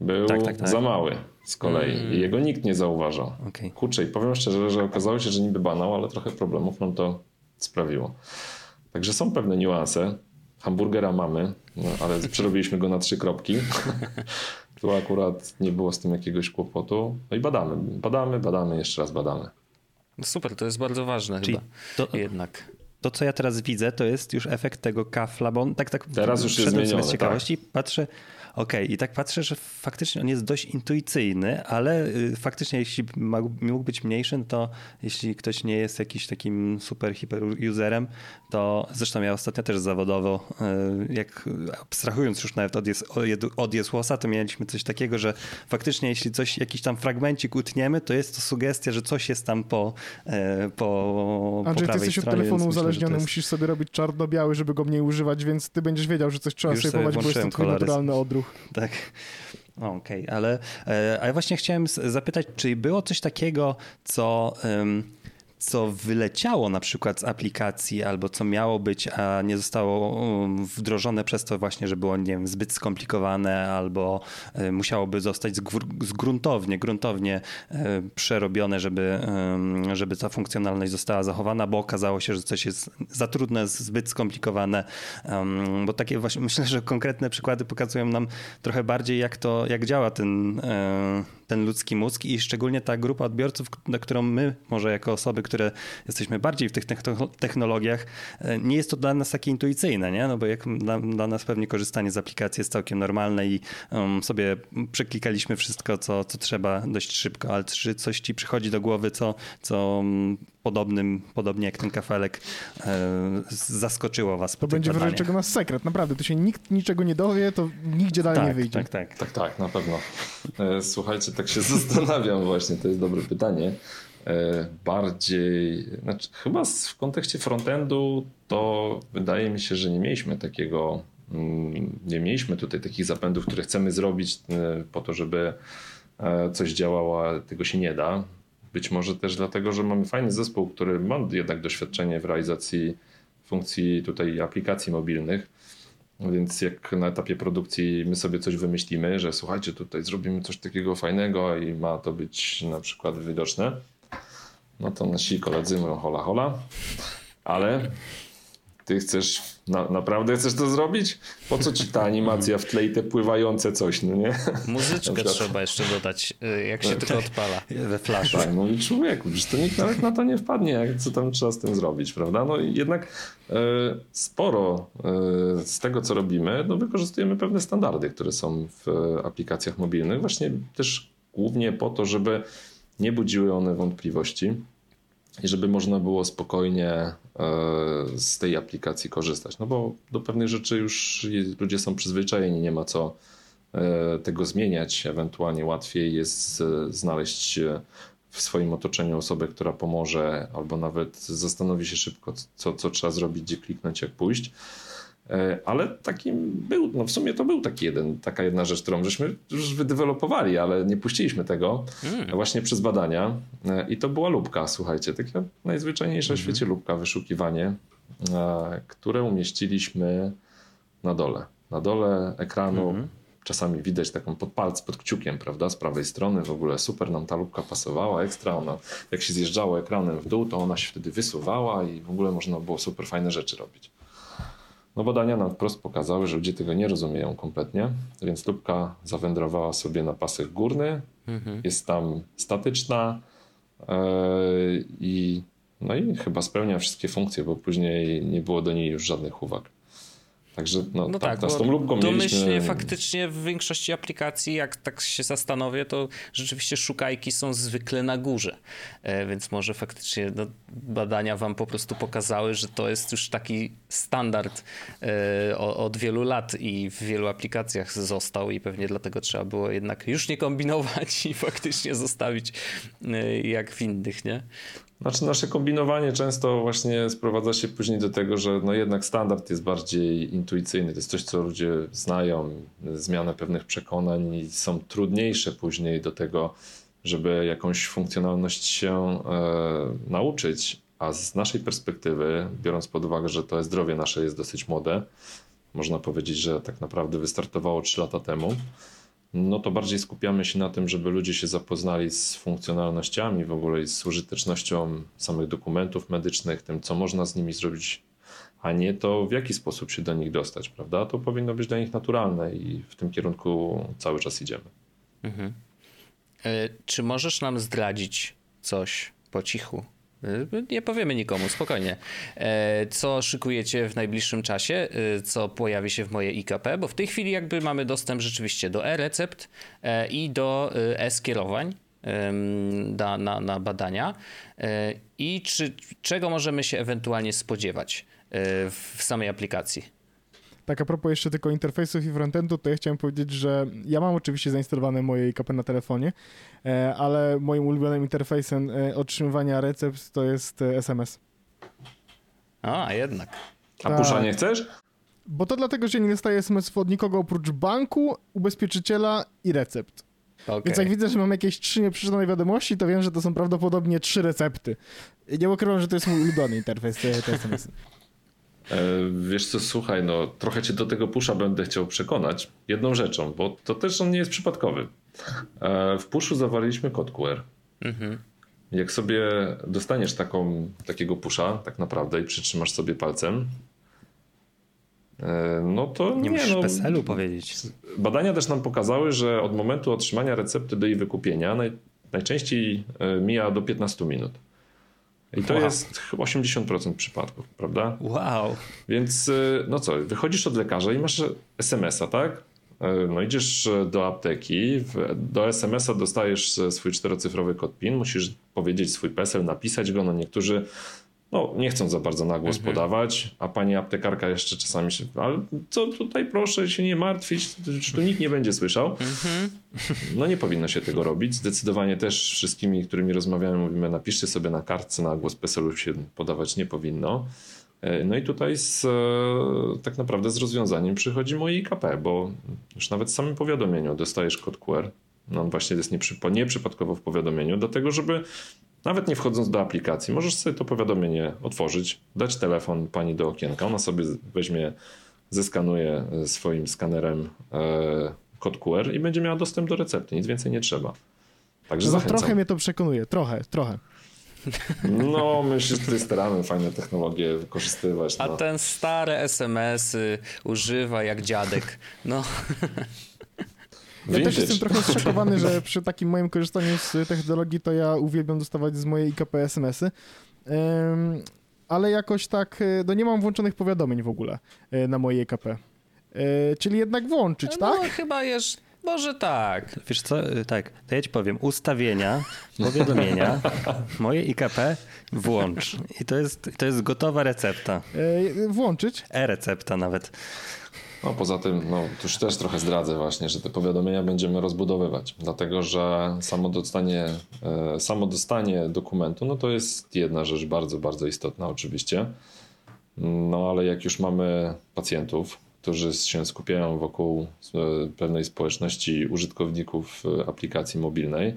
był Tak, tak, tak. za mały z kolei i jego nikt nie zauważał. Okej. Kurczę, i powiem szczerze, że okazało się, że niby banał, ale trochę problemów nam to sprawiło. Także są pewne niuanse. Hamburgera mamy, no, ale przerobiliśmy go na trzy kropki. tu akurat nie było z tym jakiegoś kłopotu. No i badamy, badamy, badamy, jeszcze raz badamy. No super, to jest bardzo ważne Czyli chyba. to, Jednak. to, co ja teraz widzę, to jest już efekt tego kafla, bo on tak, tak Teraz już jest zmienione, tak. z ciekawości patrzę, okej, i tak patrzę, że faktycznie on jest dość intuicyjny, ale y, faktycznie jeśli mógł, mógł być mniejszy, no to jeśli ktoś nie jest jakiś takim super hiper userem, to zresztą ja ostatnio też zawodowo, y, jak abstrahując już nawet od, jes, od Jesłosa, to mieliśmy coś takiego, że faktycznie jeśli coś, jakiś tam fragmencik utniemy, to jest to sugestia, że coś jest tam po, e, po, po Andrzej, ty prawej jesteś od stronie, telefonu że to uzależniony, jest- musisz sobie robić czarno-biały, żeby go mniej używać, więc ty będziesz wiedział, że coś trzeba Już sobie pować, bo jest to twój naturalny odruch. Tak. O, Okej, ale e, a ja właśnie chciałem zapytać, czy było coś takiego, co em, co wyleciało na przykład z aplikacji albo co miało być, a nie zostało um, wdrożone przez to właśnie, że było nie wiem, zbyt skomplikowane albo e, musiałoby zostać zgruntownie, gruntownie e, przerobione, żeby, żeby ta funkcjonalność została zachowana, bo okazało się, że coś jest za trudne, zbyt skomplikowane, bo takie właśnie myślę, że konkretne przykłady pokazują nam trochę bardziej jak to, jak działa ten e, ten ludzki mózg i szczególnie ta grupa odbiorców, na którą my, może jako osoby, które jesteśmy bardziej w tych technologiach, e, nie jest to dla nas takie intuicyjne, nie? No bo jak dla, dla nas pewnie korzystanie z aplikacji jest całkiem normalne i um, sobie przeklikaliśmy wszystko, co, co trzeba dość szybko, ale czy coś ci przychodzi do głowy, co, co um, podobnym, podobnie jak ten kafelek, e, zaskoczyło was To będzie w czego nas sekret, naprawdę. Tu się nikt niczego nie dowie, to nigdzie dalej tak, nie wyjdzie. Tak, tak. Tak, tak, na pewno. E, słuchajcie, tak się zastanawiam właśnie, to jest dobre pytanie. E, bardziej, znaczy chyba w kontekście frontendu to wydaje mi się, że nie mieliśmy takiego, mm, nie mieliśmy tutaj takich zapędów, które chcemy zrobić e, po to, żeby coś działało, a tego się nie da. Być może też dlatego, że mamy fajny zespół, który ma jednak doświadczenie w realizacji funkcji tutaj aplikacji mobilnych. Więc jak na etapie produkcji my sobie coś wymyślimy, że słuchajcie, tutaj zrobimy coś takiego fajnego i ma to być na przykład widoczne, no to nasi koledzy mówią hola hola, ale ty chcesz, na, naprawdę chcesz to zrobić? Po co ci ta animacja w tle i te pływające coś, no nie? Muzyczkę trzeba jeszcze dodać, y, jak się tak, tylko odpala. We flashu. Tak, no i człowieku, przecież to nikt nawet na to nie wpadnie, jak, co tam trzeba z tym zrobić, prawda? No i jednak e, sporo e, z tego, co robimy, no wykorzystujemy pewne standardy, które są w aplikacjach mobilnych, właśnie też głównie po to, żeby nie budziły one wątpliwości i żeby można było spokojnie e, z tej aplikacji korzystać. No bo do pewnych rzeczy już ludzie są przyzwyczajeni, nie ma co e, tego zmieniać. Ewentualnie łatwiej jest znaleźć w swoim otoczeniu osobę, która pomoże, albo nawet zastanowi się szybko, co, co trzeba zrobić, gdzie kliknąć, jak pójść. E, ale takim był, no w sumie to był taki jeden, taka jedna rzecz, którą żeśmy już wydewelopowali, ale nie puściliśmy tego mm. właśnie przez badania. E, I to była lubka, słuchajcie, taka najzwyczajniejsza mm. w świecie lubka, wyszukiwanie, e, które umieściliśmy na dole. Na dole ekranu mm. czasami widać taką pod palc, pod kciukiem, prawda, z prawej strony. W ogóle super nam ta lubka pasowała, ekstra. Ona, jak się zjeżdżało ekranem w dół, to ona się wtedy wysuwała i w ogóle można było super fajne rzeczy robić. No badania nam wprost pokazały, że ludzie tego nie rozumieją kompletnie, więc lubka zawędrowała sobie na pasek górny, mhm. jest tam statyczna yy, i no i chyba spełnia wszystkie funkcje, bo później nie było do niej już żadnych uwag. Także no, no tak, tak z tą lubką domyślnie mieliśmy... faktycznie w większości aplikacji, jak tak się zastanowię, to rzeczywiście szukajki są zwykle na górze, e, więc może faktycznie no, badania wam po prostu pokazały, że to jest już taki standard e, od wielu lat i w wielu aplikacjach został i pewnie dlatego trzeba było jednak już nie kombinować i faktycznie zostawić e, jak w innych, nie? Znaczy nasze kombinowanie często właśnie sprowadza się później do tego, że no jednak standard jest bardziej intuicyjny. To jest coś, co ludzie znają, zmiana pewnych przekonań są trudniejsze później do tego, żeby jakąś funkcjonalność się e, nauczyć. A z naszej perspektywy, biorąc pod uwagę, że to zdrowie nasze jest dosyć młode, można powiedzieć, że tak naprawdę wystartowało 3 lata temu, no to bardziej skupiamy się na tym, żeby ludzie się zapoznali z funkcjonalnościami w ogóle i z użytecznością samych dokumentów medycznych, tym co można z nimi zrobić, a nie to w jaki sposób się do nich dostać, prawda? To powinno być dla nich naturalne i w tym kierunku cały czas idziemy. Mhm. E, czy możesz nam zdradzić coś po cichu nie powiemy nikomu, spokojnie. E, co szykujecie w najbliższym czasie, y, co pojawi się w mojej IKP, bo w tej chwili jakby mamy dostęp rzeczywiście do e-recept e, i do e-skierowań na, na, na badania. E, I czy, czego możemy się ewentualnie spodziewać w samej aplikacji? Tak a propos jeszcze tylko interfejsów i frontendu, to ja chciałem powiedzieć, że ja mam oczywiście zainstalowane moje IKP na telefonie, e, ale moim ulubionym interfejsem e, otrzymywania recept to jest SMS. E, a, jednak. A pusza nie chcesz? Bo to dlatego, że nie dostaję SMS-ów od nikogo oprócz banku, ubezpieczyciela i recept. Okay. Więc jak widzę, że mam jakieś trzy nieprzeczytane wiadomości, to wiem, że to są prawdopodobnie trzy recepty. Nie ukrywam, że to jest mój ulubiony interfejs te SMS. E, wiesz co, słuchaj, no trochę cię do tego pusza będę chciał przekonać jedną rzeczą, bo to też on nie jest przypadkowy. E, w puszu zawarliśmy kod QR. Mhm. Jak sobie dostaniesz taką, takiego pusza tak naprawdę i przytrzymasz sobie palcem, e, no to nie, nie musisz no, PESEL-u powiedzieć. Badania też nam pokazały, że od momentu otrzymania recepty do jej wykupienia naj, najczęściej mija do 15 minut. I to wow. jest 80% przypadków, prawda? Wow. Więc no co, wychodzisz od lekarza i masz SMS-a, tak? No idziesz do apteki, do SMS-a dostajesz swój czterocyfrowy kod PIN, musisz powiedzieć swój PESEL, napisać go, no niektórzy no, nie chcą za bardzo na głos mhm. podawać, a pani aptekarka jeszcze czasami się, ale co tutaj proszę się nie martwić, czy tu nikt nie będzie słyszał. Mhm. No nie powinno się tego robić. Zdecydowanie też wszystkimi, którymi rozmawiamy, mówimy, napiszcie sobie na kartce, na głos PESEL-u się podawać nie powinno. E, no i tutaj z, e, tak naprawdę z rozwiązaniem przychodzi moje IKP, bo już nawet w samym powiadomieniu dostajesz kod QR. No on właśnie jest nieprzypadkowo w powiadomieniu, dlatego żeby nawet nie wchodząc do aplikacji, możesz sobie to powiadomienie otworzyć, dać telefon pani do okienka, ona sobie weźmie, zeskanuje swoim skanerem e, kod QR i będzie miała dostęp do recepty, nic więcej nie trzeba. Także no, trochę mnie to przekonuje, trochę, trochę. No, my się tutaj staramy fajne technologie wykorzystywać. No. A ten stare SMS-y używa jak dziadek. No. Ja też jestem trochę zszokowany, że przy takim moim korzystaniu z technologii to ja uwielbiam dostawać z mojej IKP SMS-y. Um, ale jakoś tak, e, no nie mam włączonych powiadomień w ogóle e, na mojej IKP. E, czyli jednak włączyć, no, tak? No chyba jest, może tak. Wiesz co, tak, to ja ci powiem, ustawienia, powiadomienia, moje IKP włącz. I to jest, to jest gotowa recepta. włączyć? E-recepta nawet. No poza tym, no to już też trochę zdradzę właśnie, że te powiadomienia będziemy rozbudowywać, dlatego że samo dostanie, e, samo dostanie dokumentu, no to jest jedna rzecz bardzo, bardzo istotna oczywiście. No ale jak już mamy pacjentów, którzy się skupiają wokół e, pewnej społeczności użytkowników e, aplikacji mobilnej,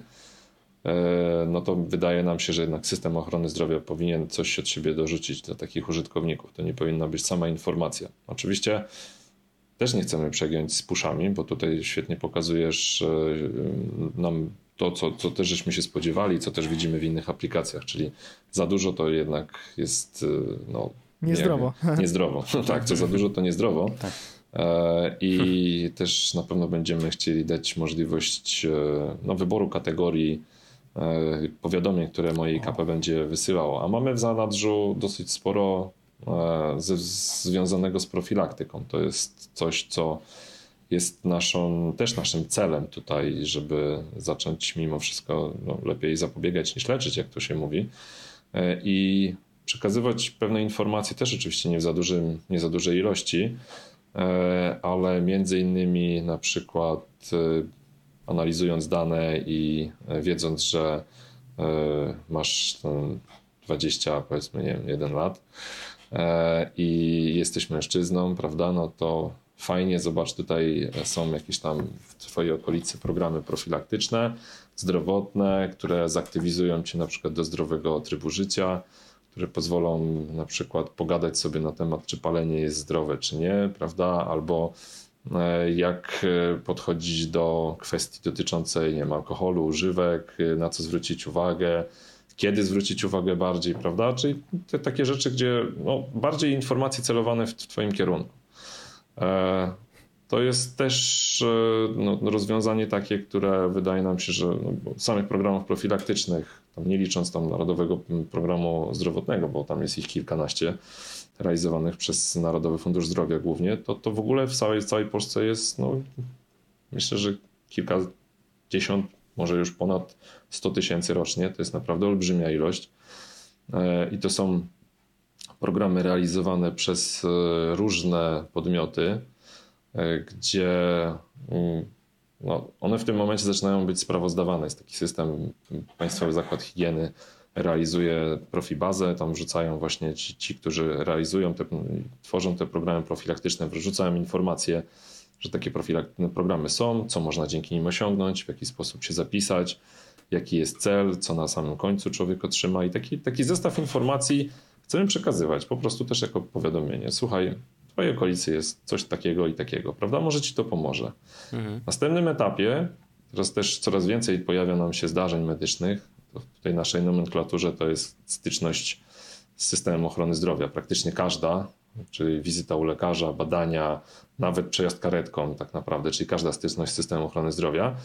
no to wydaje nam się, że jednak system ochrony zdrowia powinien coś od siebie dorzucić dla takich użytkowników. To nie powinna być sama informacja. Oczywiście też nie chcemy przegiąć z puszami, bo tutaj świetnie pokazujesz e, nam to, co, co też żeśmy się spodziewali, co też widzimy w innych aplikacjach, czyli za dużo to jednak jest e, no, niezdrowo. Nie, niezdrowo. tak, co za dużo to niezdrowo. Tak. E, I też na pewno będziemy chcieli dać możliwość no, wyboru kategorii powiadomień, które mojej KP będzie wysyłało. A mamy w zanadrzu dosyć sporo ze, związanego z profilaktyką. To jest coś, co jest naszą, też naszym celem tutaj, żeby zacząć mimo wszystko no, lepiej zapobiegać niż leczyć, jak to się mówi. E, I przekazywać pewne informacje też oczywiście nie w za, dużym, nie za dużej ilości, e, ale między innymi na przykład analizując dane i wiedząc, że masz 20, powiedzmy, nie wiem, 1 lat, E, i jesteś mężczyzną, prawda, no to fajnie, zobacz, tutaj są jakieś tam w twojej okolicy programy profilaktyczne, zdrowotne, które zaktywizują cię na przykład do zdrowego trybu życia, które pozwolą na przykład pogadać sobie na temat, czy palenie jest zdrowe, czy nie, prawda, albo e, jak podchodzić do kwestii dotyczącej nie wiem, alkoholu, używek, na co zwrócić uwagę, kiedy zwrócić uwagę bardziej, prawda? Czyli te takie rzeczy, gdzie no, bardziej informacje celowane w, Twoim kierunku. E, to jest też e, no, rozwiązanie takie, które wydaje nam się, że no, samych programów profilaktycznych, nie licząc tam Narodowego Programu Zdrowotnego, bo tam jest ich kilkanaście realizowanych przez Narodowy Fundusz Zdrowia głównie, to, to w ogóle w całej, całej Polsce jest, no, myślę, że kilkadziesiąt, może już ponad 100 tysięcy rocznie. To jest naprawdę olbrzymia ilość. E, I to są programy realizowane przez e, różne podmioty, e, gdzie mm, no, one w tym momencie zaczynają być sprawozdawane. Jest taki system, Państwowy Zakład Higieny realizuje profibazę, tam wrzucają właśnie ci, ci którzy realizują, te, tworzą te programy profilaktyczne, wrzucają informacje że takie profilaktyczne programy są, co można dzięki nim osiągnąć, w jaki sposób się zapisać, jaki jest cel, co na samym końcu człowiek otrzyma i taki, taki zestaw informacji chcemy przekazywać po prostu też jako powiadomienie. Słuchaj, w twojej okolicy jest coś takiego i takiego, prawda? Może ci to pomoże. Mhm. W następnym etapie, teraz też coraz więcej pojawia nam się zdarzeń medycznych, w tej naszej nomenklaturze to jest styczność z systemem ochrony zdrowia. Praktycznie każda, czyli wizyta u lekarza, badania, nawet przejazd karetką tak naprawdę, czyli każda styczność z systemem ochrony zdrowia,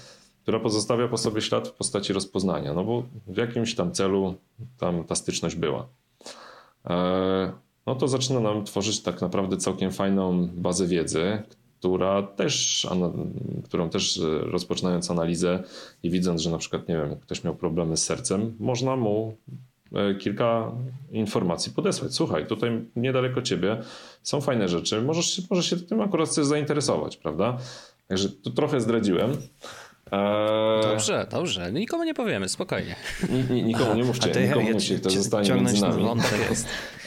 która pozostawia po sobie ślad w postaci rozpoznania, no bo w jakimś tam celu tam ta styczność była. E, no to zaczyna nam tworzyć tak naprawdę całkiem fajną bazę wiedzy, która też, którą też e, rozpoczynając analizę i widząc, że na przykład, nie wiem, ktoś miał problemy z sercem, można mu kilka informacji podesłać. Słuchaj, tutaj niedaleko ciebie są fajne rzeczy, możesz, możesz się tym akurat chcesz zainteresować, prawda? Także tu trochę zdradziłem. Eee... Dobrze, dobrze. Nikomu nie powiemy, spokojnie. nikomu nie mówcie, to nikomu nie mówcie, to zostanie między nami.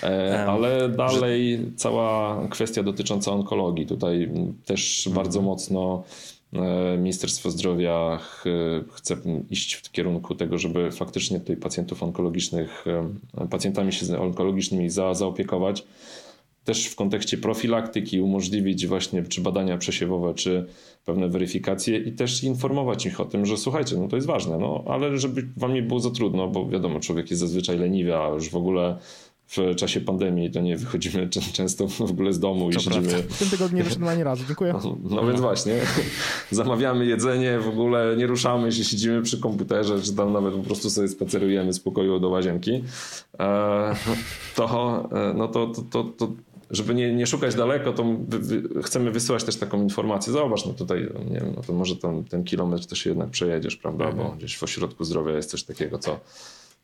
Eee, ale dalej cała kwestia dotycząca onkologii. Tutaj też bardzo mocno e, Ministerstwo Zdrowia chce iść w kierunku tego, żeby faktycznie tutaj pacjentów onkologicznych, e, pacjentami się onkologicznymi za, zaopiekować. Też w kontekście profilaktyki umożliwić właśnie czy badania przesiewowe, czy pewne weryfikacje i też informować ich o tym, że słuchajcie, no to jest ważne, no ale żeby wam nie było za trudno, bo wiadomo, człowiek jest zazwyczaj leniwy, a już w ogóle w czasie pandemii to nie wychodzimy często w ogóle z domu to i siedzimy... W tym tygodniu nie wyszedłem ani razu, dziękuję. No, no, więc właśnie, zamawiamy jedzenie, w ogóle nie ruszamy się, siedzimy przy komputerze, czy tam nawet po prostu sobie spacerujemy z pokoju do łazienki, e, to, e, no to, to, to, to żeby nie, nie szukać daleko, to chcemy wysyłać też taką informację. Zobacz, no tutaj, nie wiem, no to może tam, ten kilometr się jednak przejedziesz, prawda? Mhm. Bo gdzieś w ośrodku zdrowia jest coś takiego, co,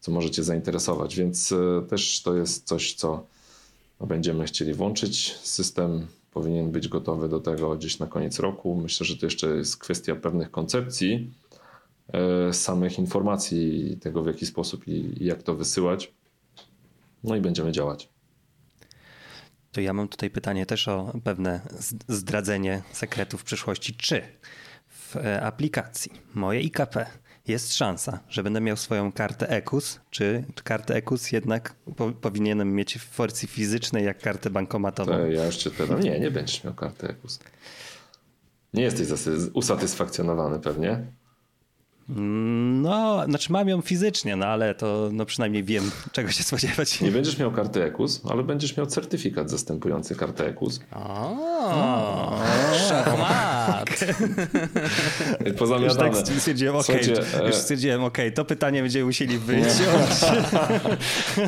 co może cię zainteresować. Więc e, też to jest coś, co będziemy chcieli włączyć. System powinien być gotowy do tego gdzieś na koniec roku. Myślę, że to jeszcze jest kwestia pewnych koncepcji, e, samych informacji, tego w jaki sposób i, i jak to wysyłać. No i będziemy działać. To ja mam tutaj pytanie też o pewne zdradzenie sekretów przyszłości. Czy w e, aplikacji moje IKP jest szansa, że będę miał swoją kartę EKUS, czy kartę EKUS jednak po, powinienem mieć w wersji fizycznej jak kartę bankomatową? To ja jeszcze pytam. Nie, nie będziesz miał karty EKUS. Nie jesteś usatysfakcjonowany pewnie. No, znaczy mam ją fizycznie, no ale to no przynajmniej wiem, czego się spodziewać. Nie będziesz miał karty EKUS, ale będziesz miał certyfikat zastępujący kartę EKUS. O, szachmat. Pozamiatane. Już tak stwierdziłem, okej, okay, już e- stwierdziłem, okej, okay, to pytanie będziemy musieli wyciąć.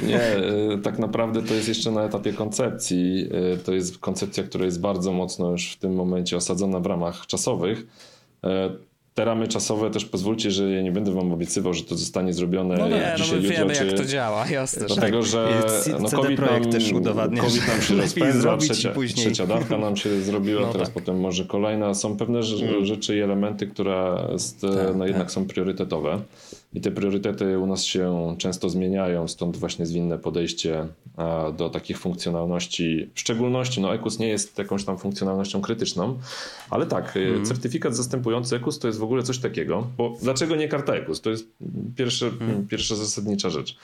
Nie. E, tak naprawdę to jest jeszcze na etapie koncepcji. E, to jest koncepcja, która jest bardzo mocno już w tym momencie osadzona w ramach czasowych te ramy czasowe też pozwólcie, że ja nie będę wam obiecywał, że to zostanie zrobione no nie, dzisiaj, no my jutro. wiemy, czy... jak to działa, jasne. Dlatego, że no, COVID, nam, też udowadnia, COVID nam się rozpędza, trzecia, trzecia dawka nam się zrobiła, no teraz tak. potem może kolejna. Są pewne hmm. rzeczy i elementy, które jest, tak, no, jednak tak. są priorytetowe. I te priorytety u nas się często zmieniają, stąd właśnie zwinne podejście do takich funkcjonalności. W szczególności, no EKUS nie jest jakąś tam funkcjonalnością krytyczną, ale tak, mm. certyfikat zastępujący EKUS to jest w ogóle coś takiego. Bo dlaczego nie karta EKUS? To jest pierwsze, mm. pierwsza zasadnicza rzecz.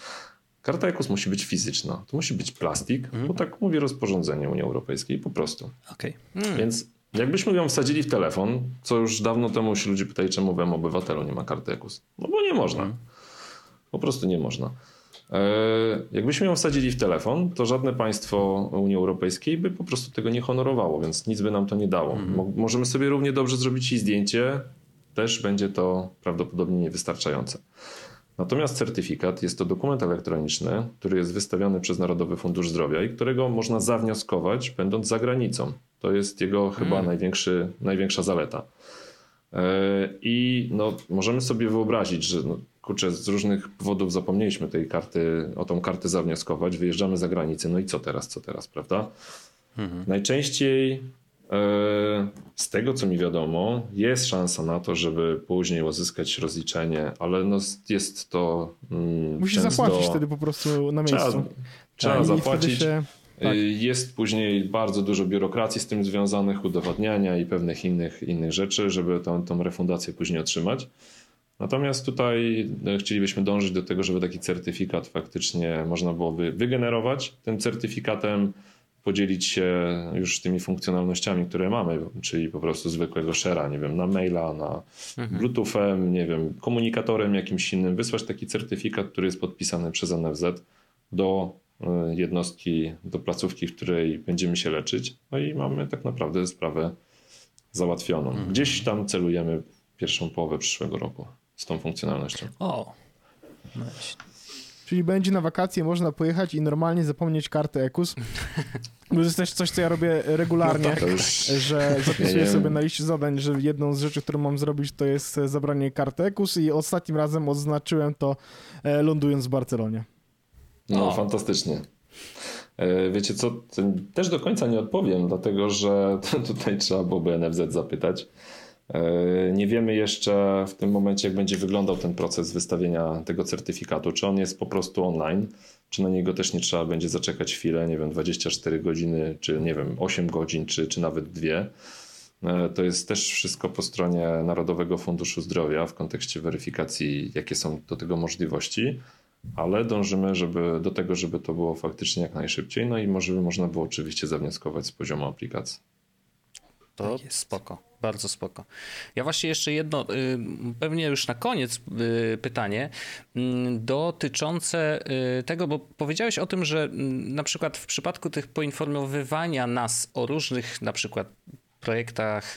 Karta EKUS musi być fizyczna. To musi być plastik, mm. bo tak mówi rozporządzenie Unii Europejskiej po prostu. Okay. Mm. Więc Jakbyśmy ją wsadzili w telefon, co już dawno temu się ludzie pytali, czemu wam obywatelu nie ma karty EKUS. No bo nie można. Mhm. Po prostu nie można. E, jakbyśmy ją wsadzili w telefon, to żadne państwo Unii Europejskiej by po prostu tego nie honorowało, więc nic by nam to nie dało. Mhm. Możemy sobie równie dobrze zrobić i zdjęcie, też będzie to prawdopodobnie niewystarczające. Natomiast certyfikat jest to dokument elektroniczny, który jest wystawiony przez Narodowy Fundusz Zdrowia i którego można zawnioskować, będąc za granicą. To jest jego chyba hmm. największy, największa zaleta. E, I no, możemy sobie wyobrazić, że no, kurczę, z różnych powodów zapomnieliśmy tej karty, o tą kartę zawnioskować, wyjeżdżamy za granicę, no i co teraz, co teraz, prawda? Mhm. Najczęściej z tego, co mi wiadomo, jest szansa na to, żeby później uzyskać rozliczenie, ale no jest to. Mm, Musisz często... zapłacić wtedy po prostu na miejscu. Trzeba, trzeba zapłacić. Się... Tak. Jest później bardzo dużo biurokracji z tym związanych, udowadniania i pewnych innych, innych rzeczy, żeby tą, tą refundację później otrzymać. Natomiast tutaj e, chcielibyśmy dążyć do tego, żeby taki certyfikat faktycznie można było wygenerować. Tym certyfikatem podzielić się już tymi funkcjonalnościami, które mamy, czyli po prostu zwykłego share'a, nie wiem, na maila, na mhm. bluetoothem, nie wiem, komunikatorem jakimś innym, wysłać taki certyfikat, który jest podpisany przez NFZ do e, jednostki, do placówki, w której będziemy się leczyć. No i mamy tak naprawdę sprawę załatwioną. Mhm. Gdzieś tam celujemy pierwszą połowę przyszłego roku z tą funkcjonalnością. O, Czyli będzie na wakacje, można pojechać i normalnie zapomnieć karty EKUS. Bo to jest też coś, co ja robię regularnie, no tak, już... że zapisuję sobie na liście zadań, że jedną z rzeczy, którą mam zrobić, to jest zabranie karty EKUS i ostatnim razem odznaczyłem to e, lądując w Barcelonie. No, o. fantastycznie. E, wiecie co, też do końca nie odpowiem, dlatego że tutaj trzeba byłoby NFZ zapytać. E, nie wiemy jeszcze w tym momencie, jak będzie wyglądał ten proces wystawienia tego certyfikatu. Czy on jest po prostu online, czy na niego też nie trzeba będzie zaczekać chwilę, nie wiem, 24 godziny, czy nie wiem, 8 godzin, czy, czy nawet dwie. E, to jest też wszystko po stronie Narodowego Funduszu Zdrowia w kontekście weryfikacji, jakie są do tego możliwości, ale dążymy żeby, do tego, żeby to było faktycznie jak najszybciej. No i może można było oczywiście zawnioskować z poziomu aplikacji. To tak spoko. Bardzo spoko. Ja właśnie jeszcze jedno, y, pewnie już na koniec y, pytanie mm, dotyczące y, tego, bo powiedziałeś o tym, że mm, na przykład w przypadku tych poinformowywania nas o różnych na przykład projektach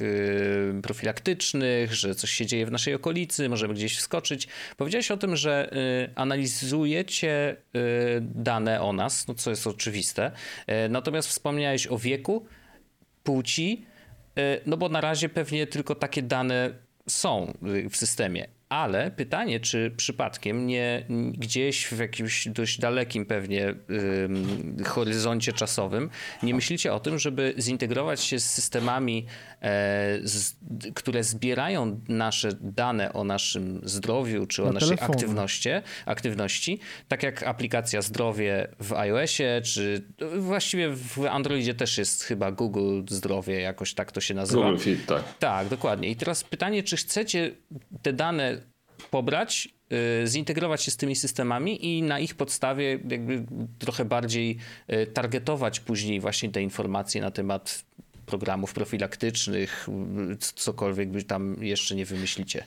profilaktycznych, że coś się dzieje w naszej okolicy, możemy gdzieś wskoczyć. Powiedziałeś o tym, że analizujecie dane o nas, no co jest oczywiste. Natomiast wspomniałeś o wieku, płci, no bo na razie pewnie tylko takie dane są w systemie. Ale pytanie, czy przypadkiem nie gdzieś w jakimś dość dalekim pewnie horyzoncie czasowym nie myślicie o tym, żeby zintegrować się z systemami, e, z, które zbierają nasze dane o naszym zdrowiu czy o Na naszej aktywności, aktywności, tak jak aplikacja zdrowie w iOSie, czy właściwie w Androidzie też jest chyba Google Zdrowie, jakoś tak to się nazywa. Google Fit, tak. Tak, dokładnie. I teraz pytanie, czy chcecie te dane pobrać, y, zintegrować się z tymi systemami i na ich podstawie jakby trochę bardziej y, targetować później właśnie te informacje na temat programów profilaktycznych, y, cokolwiek by tam jeszcze nie wymyślicie.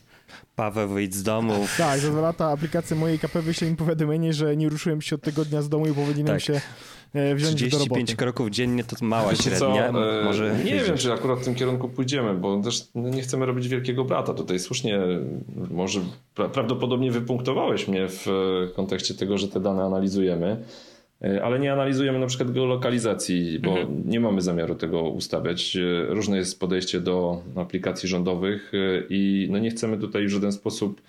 Paweł wyjdź z domu. Tak, za dwa lata aplikacja mojej KP wyśle im powiadomienie, że nie ruszyłem się od tygodnia z domu i powinienem tak. się e, wziąć 35 do roboty. kroków dziennie to mała średnia. Co, e, Może nie wiem, czy akurat w tym kierunku pójdziemy, bo też nie chcemy robić wielkiego brata. Tutaj słusznie, może prawdopodobnie wypunktowałeś mnie w kontekście tego, że te dane analizujemy. E, ale nie analizujemy na przykład geolokalizacji, bo mhm. nie mamy zamiaru tego ustawiać. E, różne jest podejście do aplikacji rządowych e, i no nie chcemy tutaj w żaden sposób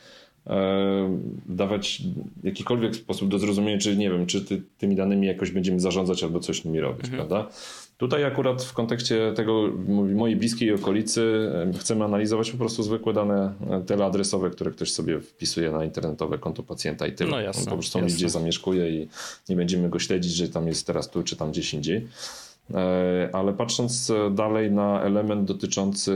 dawać jakikolwiek sposób do zrozumienia, czy nie wiem, czy ty, tymi danymi jakoś będziemy zarządzać albo coś nimi robić, mhm. prawda? Tutaj akurat w kontekście tego mojej bliskiej okolicy chcemy analizować po prostu zwykłe dane teleadresowe, które ktoś sobie wpisuje na internetowe konto pacjenta i tyle. No jasne, On po prostu jasne. gdzie zamieszkuje i nie będziemy go śledzić, że tam jest teraz tu czy tam gdzieś indziej. E, ale patrząc dalej na element dotyczący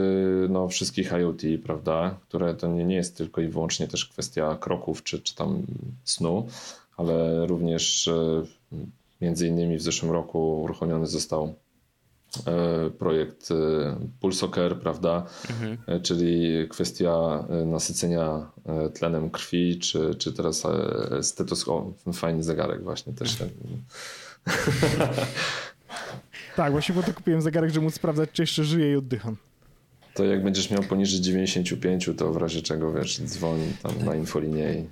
no, wszystkich IoT, prawda, które to nie, nie jest tylko i wyłącznie też kwestia kroków czy, czy tam snu, ale również e, między innymi w zeszłym roku uruchomiony został E, projekt e, Pulsoker, prawda? Mhm. E, czyli kwestia nasycenia tlenem krwi, czy, czy teraz stetoskop, fajny zegarek właśnie też. tak, właśnie po to kupiłem zegarek, żeby móc sprawdzać, czy jeszcze żyję i oddycham. To jak będziesz miał poniżej 95, to w razie czego, wiesz, dzwoń tam na infolinię i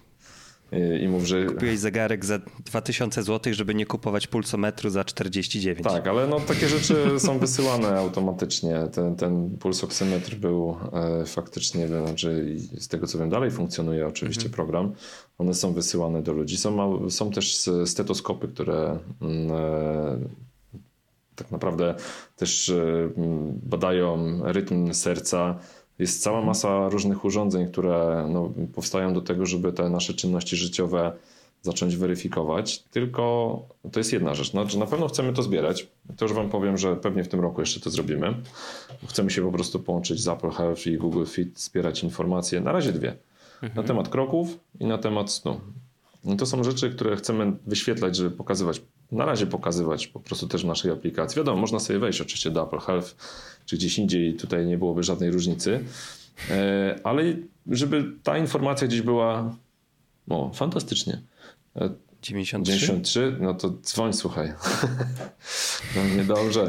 i mów, że... Kupiłeś zegarek za 2000 zł, żeby nie kupować pulsometru za 49. Tak, ale no takie rzeczy są wysyłane automatycznie. Ten, ten pulsoksymetr był e, faktycznie, znaczy z tego co wiem, dalej funkcjonuje oczywiście mhm. program. One są wysyłane do ludzi. Są, są też stetoskopy, które mm, e, tak naprawdę też e, badają rytm serca, jest cała masa różnych urządzeń, które no, powstają do tego, żeby te nasze czynności życiowe zacząć weryfikować, tylko to jest jedna rzecz. Znaczy, na pewno chcemy to zbierać. To już Wam powiem, że pewnie w tym roku jeszcze to zrobimy. Chcemy się po prostu połączyć z Apple Health i Google Fit, zbierać informacje. Na razie dwie. Na temat kroków i na temat snu. I to są rzeczy, które chcemy wyświetlać, żeby pokazywać, na razie pokazywać po prostu też w naszej aplikacji. Wiadomo, można sobie wejść oczywiście do Apple Health czy gdzieś indziej, tutaj nie byłoby żadnej różnicy, e, ale żeby ta informacja gdzieś była, o, fantastycznie. E, 93? 93, no to dzwoń, słuchaj. No niedobrze.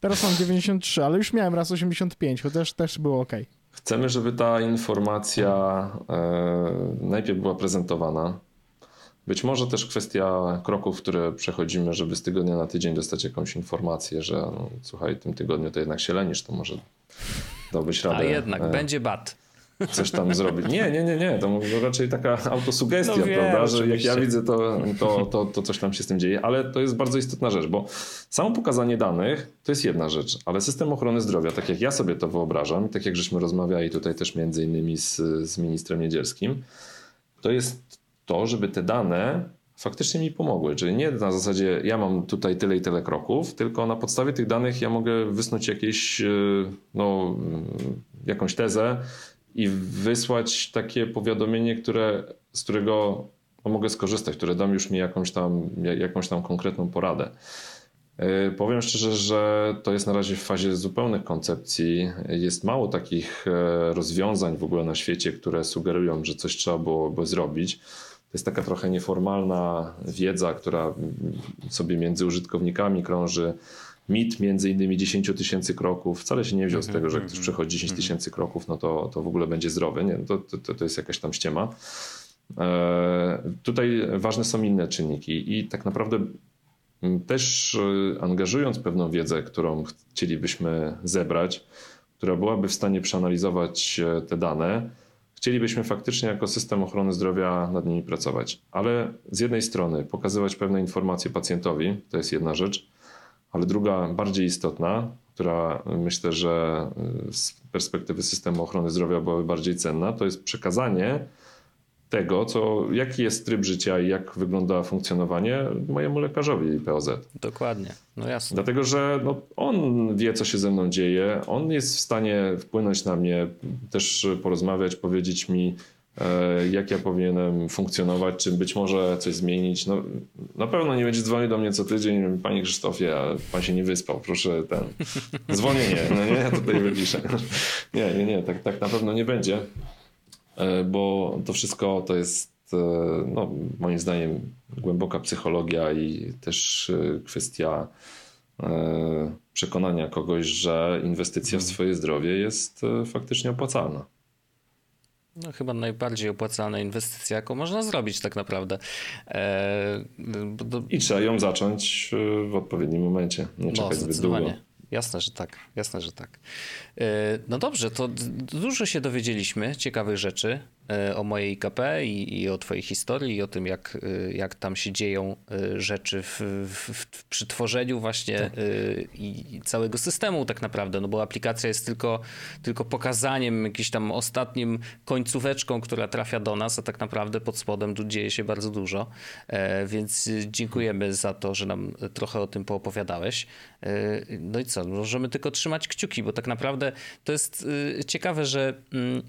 Teraz mam 93, ale już miałem raz 85, chociaż też było ok. Chcemy, żeby ta informacja e, najpierw była prezentowana. Być może też kwestia kroków, które przechodzimy, żeby z tygodnia na tydzień dostać jakąś informację, że no, słuchaj, tym tygodniu to jednak się lenisz, to może dałbyś radę. A jednak, e, będzie bat. coś tam zrobić. Nie, nie, nie, nie. To raczej taka autosugestia, No wiem, prawda? Że jak ja widzę, to, to, to, to coś tam się z tym dzieje, ale to jest bardzo istotna rzecz, bo samo pokazanie danych to jest jedna rzecz, ale system ochrony zdrowia, tak jak ja sobie to wyobrażam, tak jak żeśmy rozmawiali tutaj też między innymi z, z ministrem Niedzielskim, to jest to, żeby te dane faktycznie mi pomogły. Czyli nie na zasadzie ja mam tutaj tyle i tyle kroków, tylko na podstawie tych danych ja mogę wysnuć jakieś, yy, no, yy, jakąś tezę i wysłać takie powiadomienie, które, z którego no, mogę skorzystać, które dam już mi jakąś tam, jakąś tam konkretną poradę. Yy, Powiem szczerze, że to jest na razie w fazie zupełnych koncepcji. Jest mało takich e, rozwiązań w ogóle na świecie, które sugerują, że coś trzeba byłoby zrobić. To jest taka trochę nieformalna wiedza, która sobie między użytkownikami krąży. Mit między innymi 10 tysięcy kroków wcale się nie wziął z tego, że jak ktoś przechodzi 10 tysięcy kroków, no to, to w ogóle będzie zdrowy. Nie, to, to, to jest jakaś tam ściema. E, Tutaj ważne są inne czynniki i tak naprawdę też e, angażując pewną wiedzę, którą chcielibyśmy zebrać, która byłaby w stanie przeanalizować e, te dane, chcielibyśmy faktycznie jako system ochrony zdrowia nad nimi pracować. Ale z jednej strony pokazywać pewne informacje pacjentowi, to jest jedna rzecz, ale druga, bardziej istotna, która myślę, że y, z perspektywy systemu ochrony zdrowia byłaby bardziej cenna, to jest przekazanie tego, co, jaki jest tryb życia i jak wygląda funkcjonowanie mojemu lekarzowi POZ. Dokładnie, no jasne. Dlatego, że no, on wie, co się ze mną dzieje, on jest w stanie wpłynąć na mnie, też porozmawiać, powiedzieć mi, e, jak ja powinienem funkcjonować, czy być może coś zmienić. No, na pewno nie będzie dzwonił do mnie co tydzień, panie Krzysztofie, a pan się nie wyspał, proszę ten dzwonienie, no nie, ja tutaj wypiszę. Nie, nie, nie, tak, tak na pewno nie będzie, bo to wszystko to jest e, no, moim zdaniem głęboka psychologia i też e, kwestia e, przekonania kogoś, że inwestycja w swoje zdrowie jest e, faktycznie opłacalna. No chyba najbardziej opłacalna inwestycja, jaką można zrobić tak naprawdę. Eee, do, I trzeba ją zacząć e, w odpowiednim momencie, nie no, czekać zbyt długo. Jasne, że tak. Jasne, że tak. E, No dobrze, to dużo się dowiedzieliśmy, ciekawych rzeczy o mojej IKP i, i o twojej historii i o tym, jak, e, jak tam się dzieją e, rzeczy w, w, w, przy tworzeniu właśnie Tak. e, i, całego systemu tak naprawdę, no bo aplikacja jest tylko, tylko pokazaniem, jakimś tam ostatnim końcóweczką, która trafia do nas, a tak naprawdę pod spodem tu dzieje się bardzo dużo, E, więc e, dziękujemy za to, że nam trochę o tym poopowiadałeś. E, No i co, możemy tylko trzymać kciuki, bo tak naprawdę to jest e, ciekawe, że mm,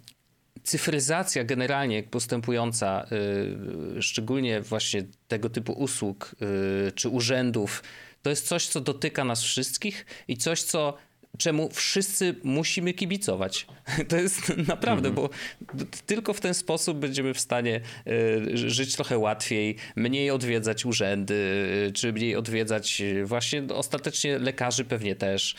cyfryzacja generalnie postępująca, y, szczególnie właśnie tego typu usług y, czy urzędów, to jest coś, co dotyka nas wszystkich i coś, co czemu wszyscy musimy kibicować. To jest naprawdę, bo d- tylko w ten sposób będziemy w stanie y, żyć trochę łatwiej, mniej odwiedzać urzędy, y, czy mniej odwiedzać y, właśnie no, ostatecznie lekarzy pewnie też.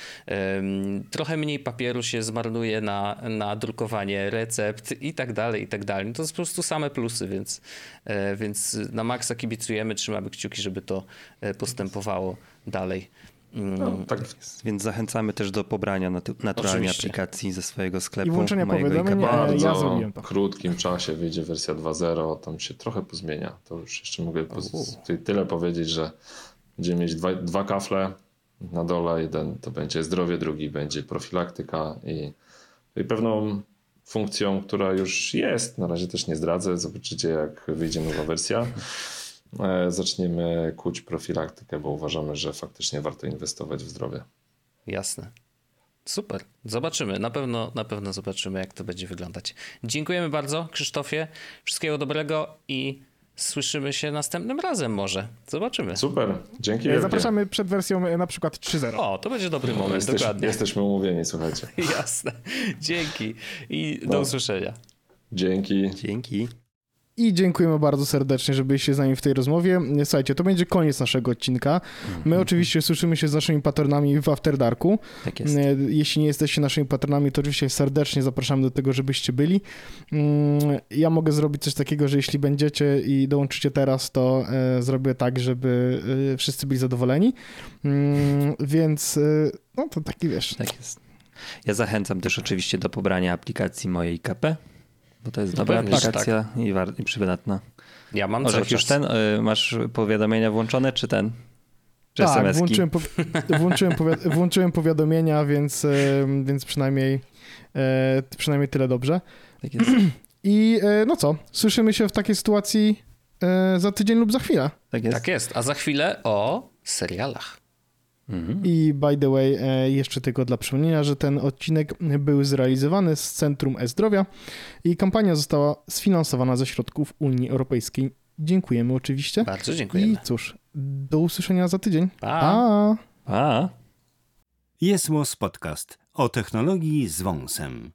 Trochę mniej papieru się zmarnuje na, na drukowanie recept i tak dalej, i tak dalej. To jest po prostu same plusy, więc, e, więc na maksa kibicujemy, trzymamy kciuki, żeby to e, postępowało dalej. Mm, No, tak, Więc zachęcamy też do pobrania natu- naturalnie Oczywiście. aplikacji ze swojego sklepu. I włączenia mojego powiadomień, e, ja bardzo zrobiłem to. krótkim czasie wyjdzie wersja 2.0, tam się trochę pozmienia. To już jeszcze mogę tyle powiedzieć, że będziemy mieć dwa, dwa kafle na dole, jeden to będzie zdrowie, drugi będzie profilaktyka i, i pewną funkcją, która już jest. Na razie też nie zdradzę. Zobaczycie, jak wyjdzie nowa wersja. E, zaczniemy kuć profilaktykę, bo uważamy, że faktycznie warto inwestować w zdrowie. Jasne. Super. Zobaczymy. Na pewno, na pewno zobaczymy, jak to będzie wyglądać. Dziękujemy bardzo, Krzysztofie. Wszystkiego dobrego i słyszymy się następnym razem może. Zobaczymy. Super, dzięki E, wielkie. Zapraszamy przed wersją e, na przykład 3.0. O, to będzie dobry moment, Jesteś, dokładnie. Jesteśmy umówieni, słuchajcie. Jasne. Dzięki i do No. usłyszenia. Dzięki. Dzięki. I dziękujemy bardzo serdecznie, że byliście z nami w tej rozmowie. Słuchajcie, to będzie koniec naszego odcinka. My oczywiście słyszymy się z naszymi patronami w After Darku. Tak jest. E, Jeśli nie jesteście naszymi patronami, to oczywiście serdecznie zapraszamy do tego, żebyście byli. Mm, Ja mogę zrobić coś takiego, że jeśli będziecie i dołączycie teraz, to e, zrobię tak, żeby e, wszyscy byli zadowoleni. Mm, Więc, no to taki wiesz. Tak jest. Ja zachęcam też oczywiście do pobrania aplikacji mojej KP, bo to jest dobra pewnie, że aplikacja i, war- i przydatna. Ja mam cały Orzech już ten, y, masz powiadomienia włączone, czy ten? Czy Tak, SMS-ki? włączyłem, po, włączyłem, powi- włączyłem powiadomienia, więc, e, więc przynajmniej, e, przynajmniej tyle dobrze. Tak jest. I e, no co, słyszymy się w takiej sytuacji e, za tydzień lub za chwilę. Tak jest. Tak jest. A za chwilę o serialach. Mhm. I by the way, e, jeszcze tylko dla przypomnienia, że ten odcinek był zrealizowany z Centrum E-Zdrowia i kampania została sfinansowana ze środków Unii Europejskiej. Dziękujemy oczywiście. Bardzo I dziękujemy. cóż, do usłyszenia za tydzień. Pa. Pa! A. Jest Podcast o technologii z wąsem.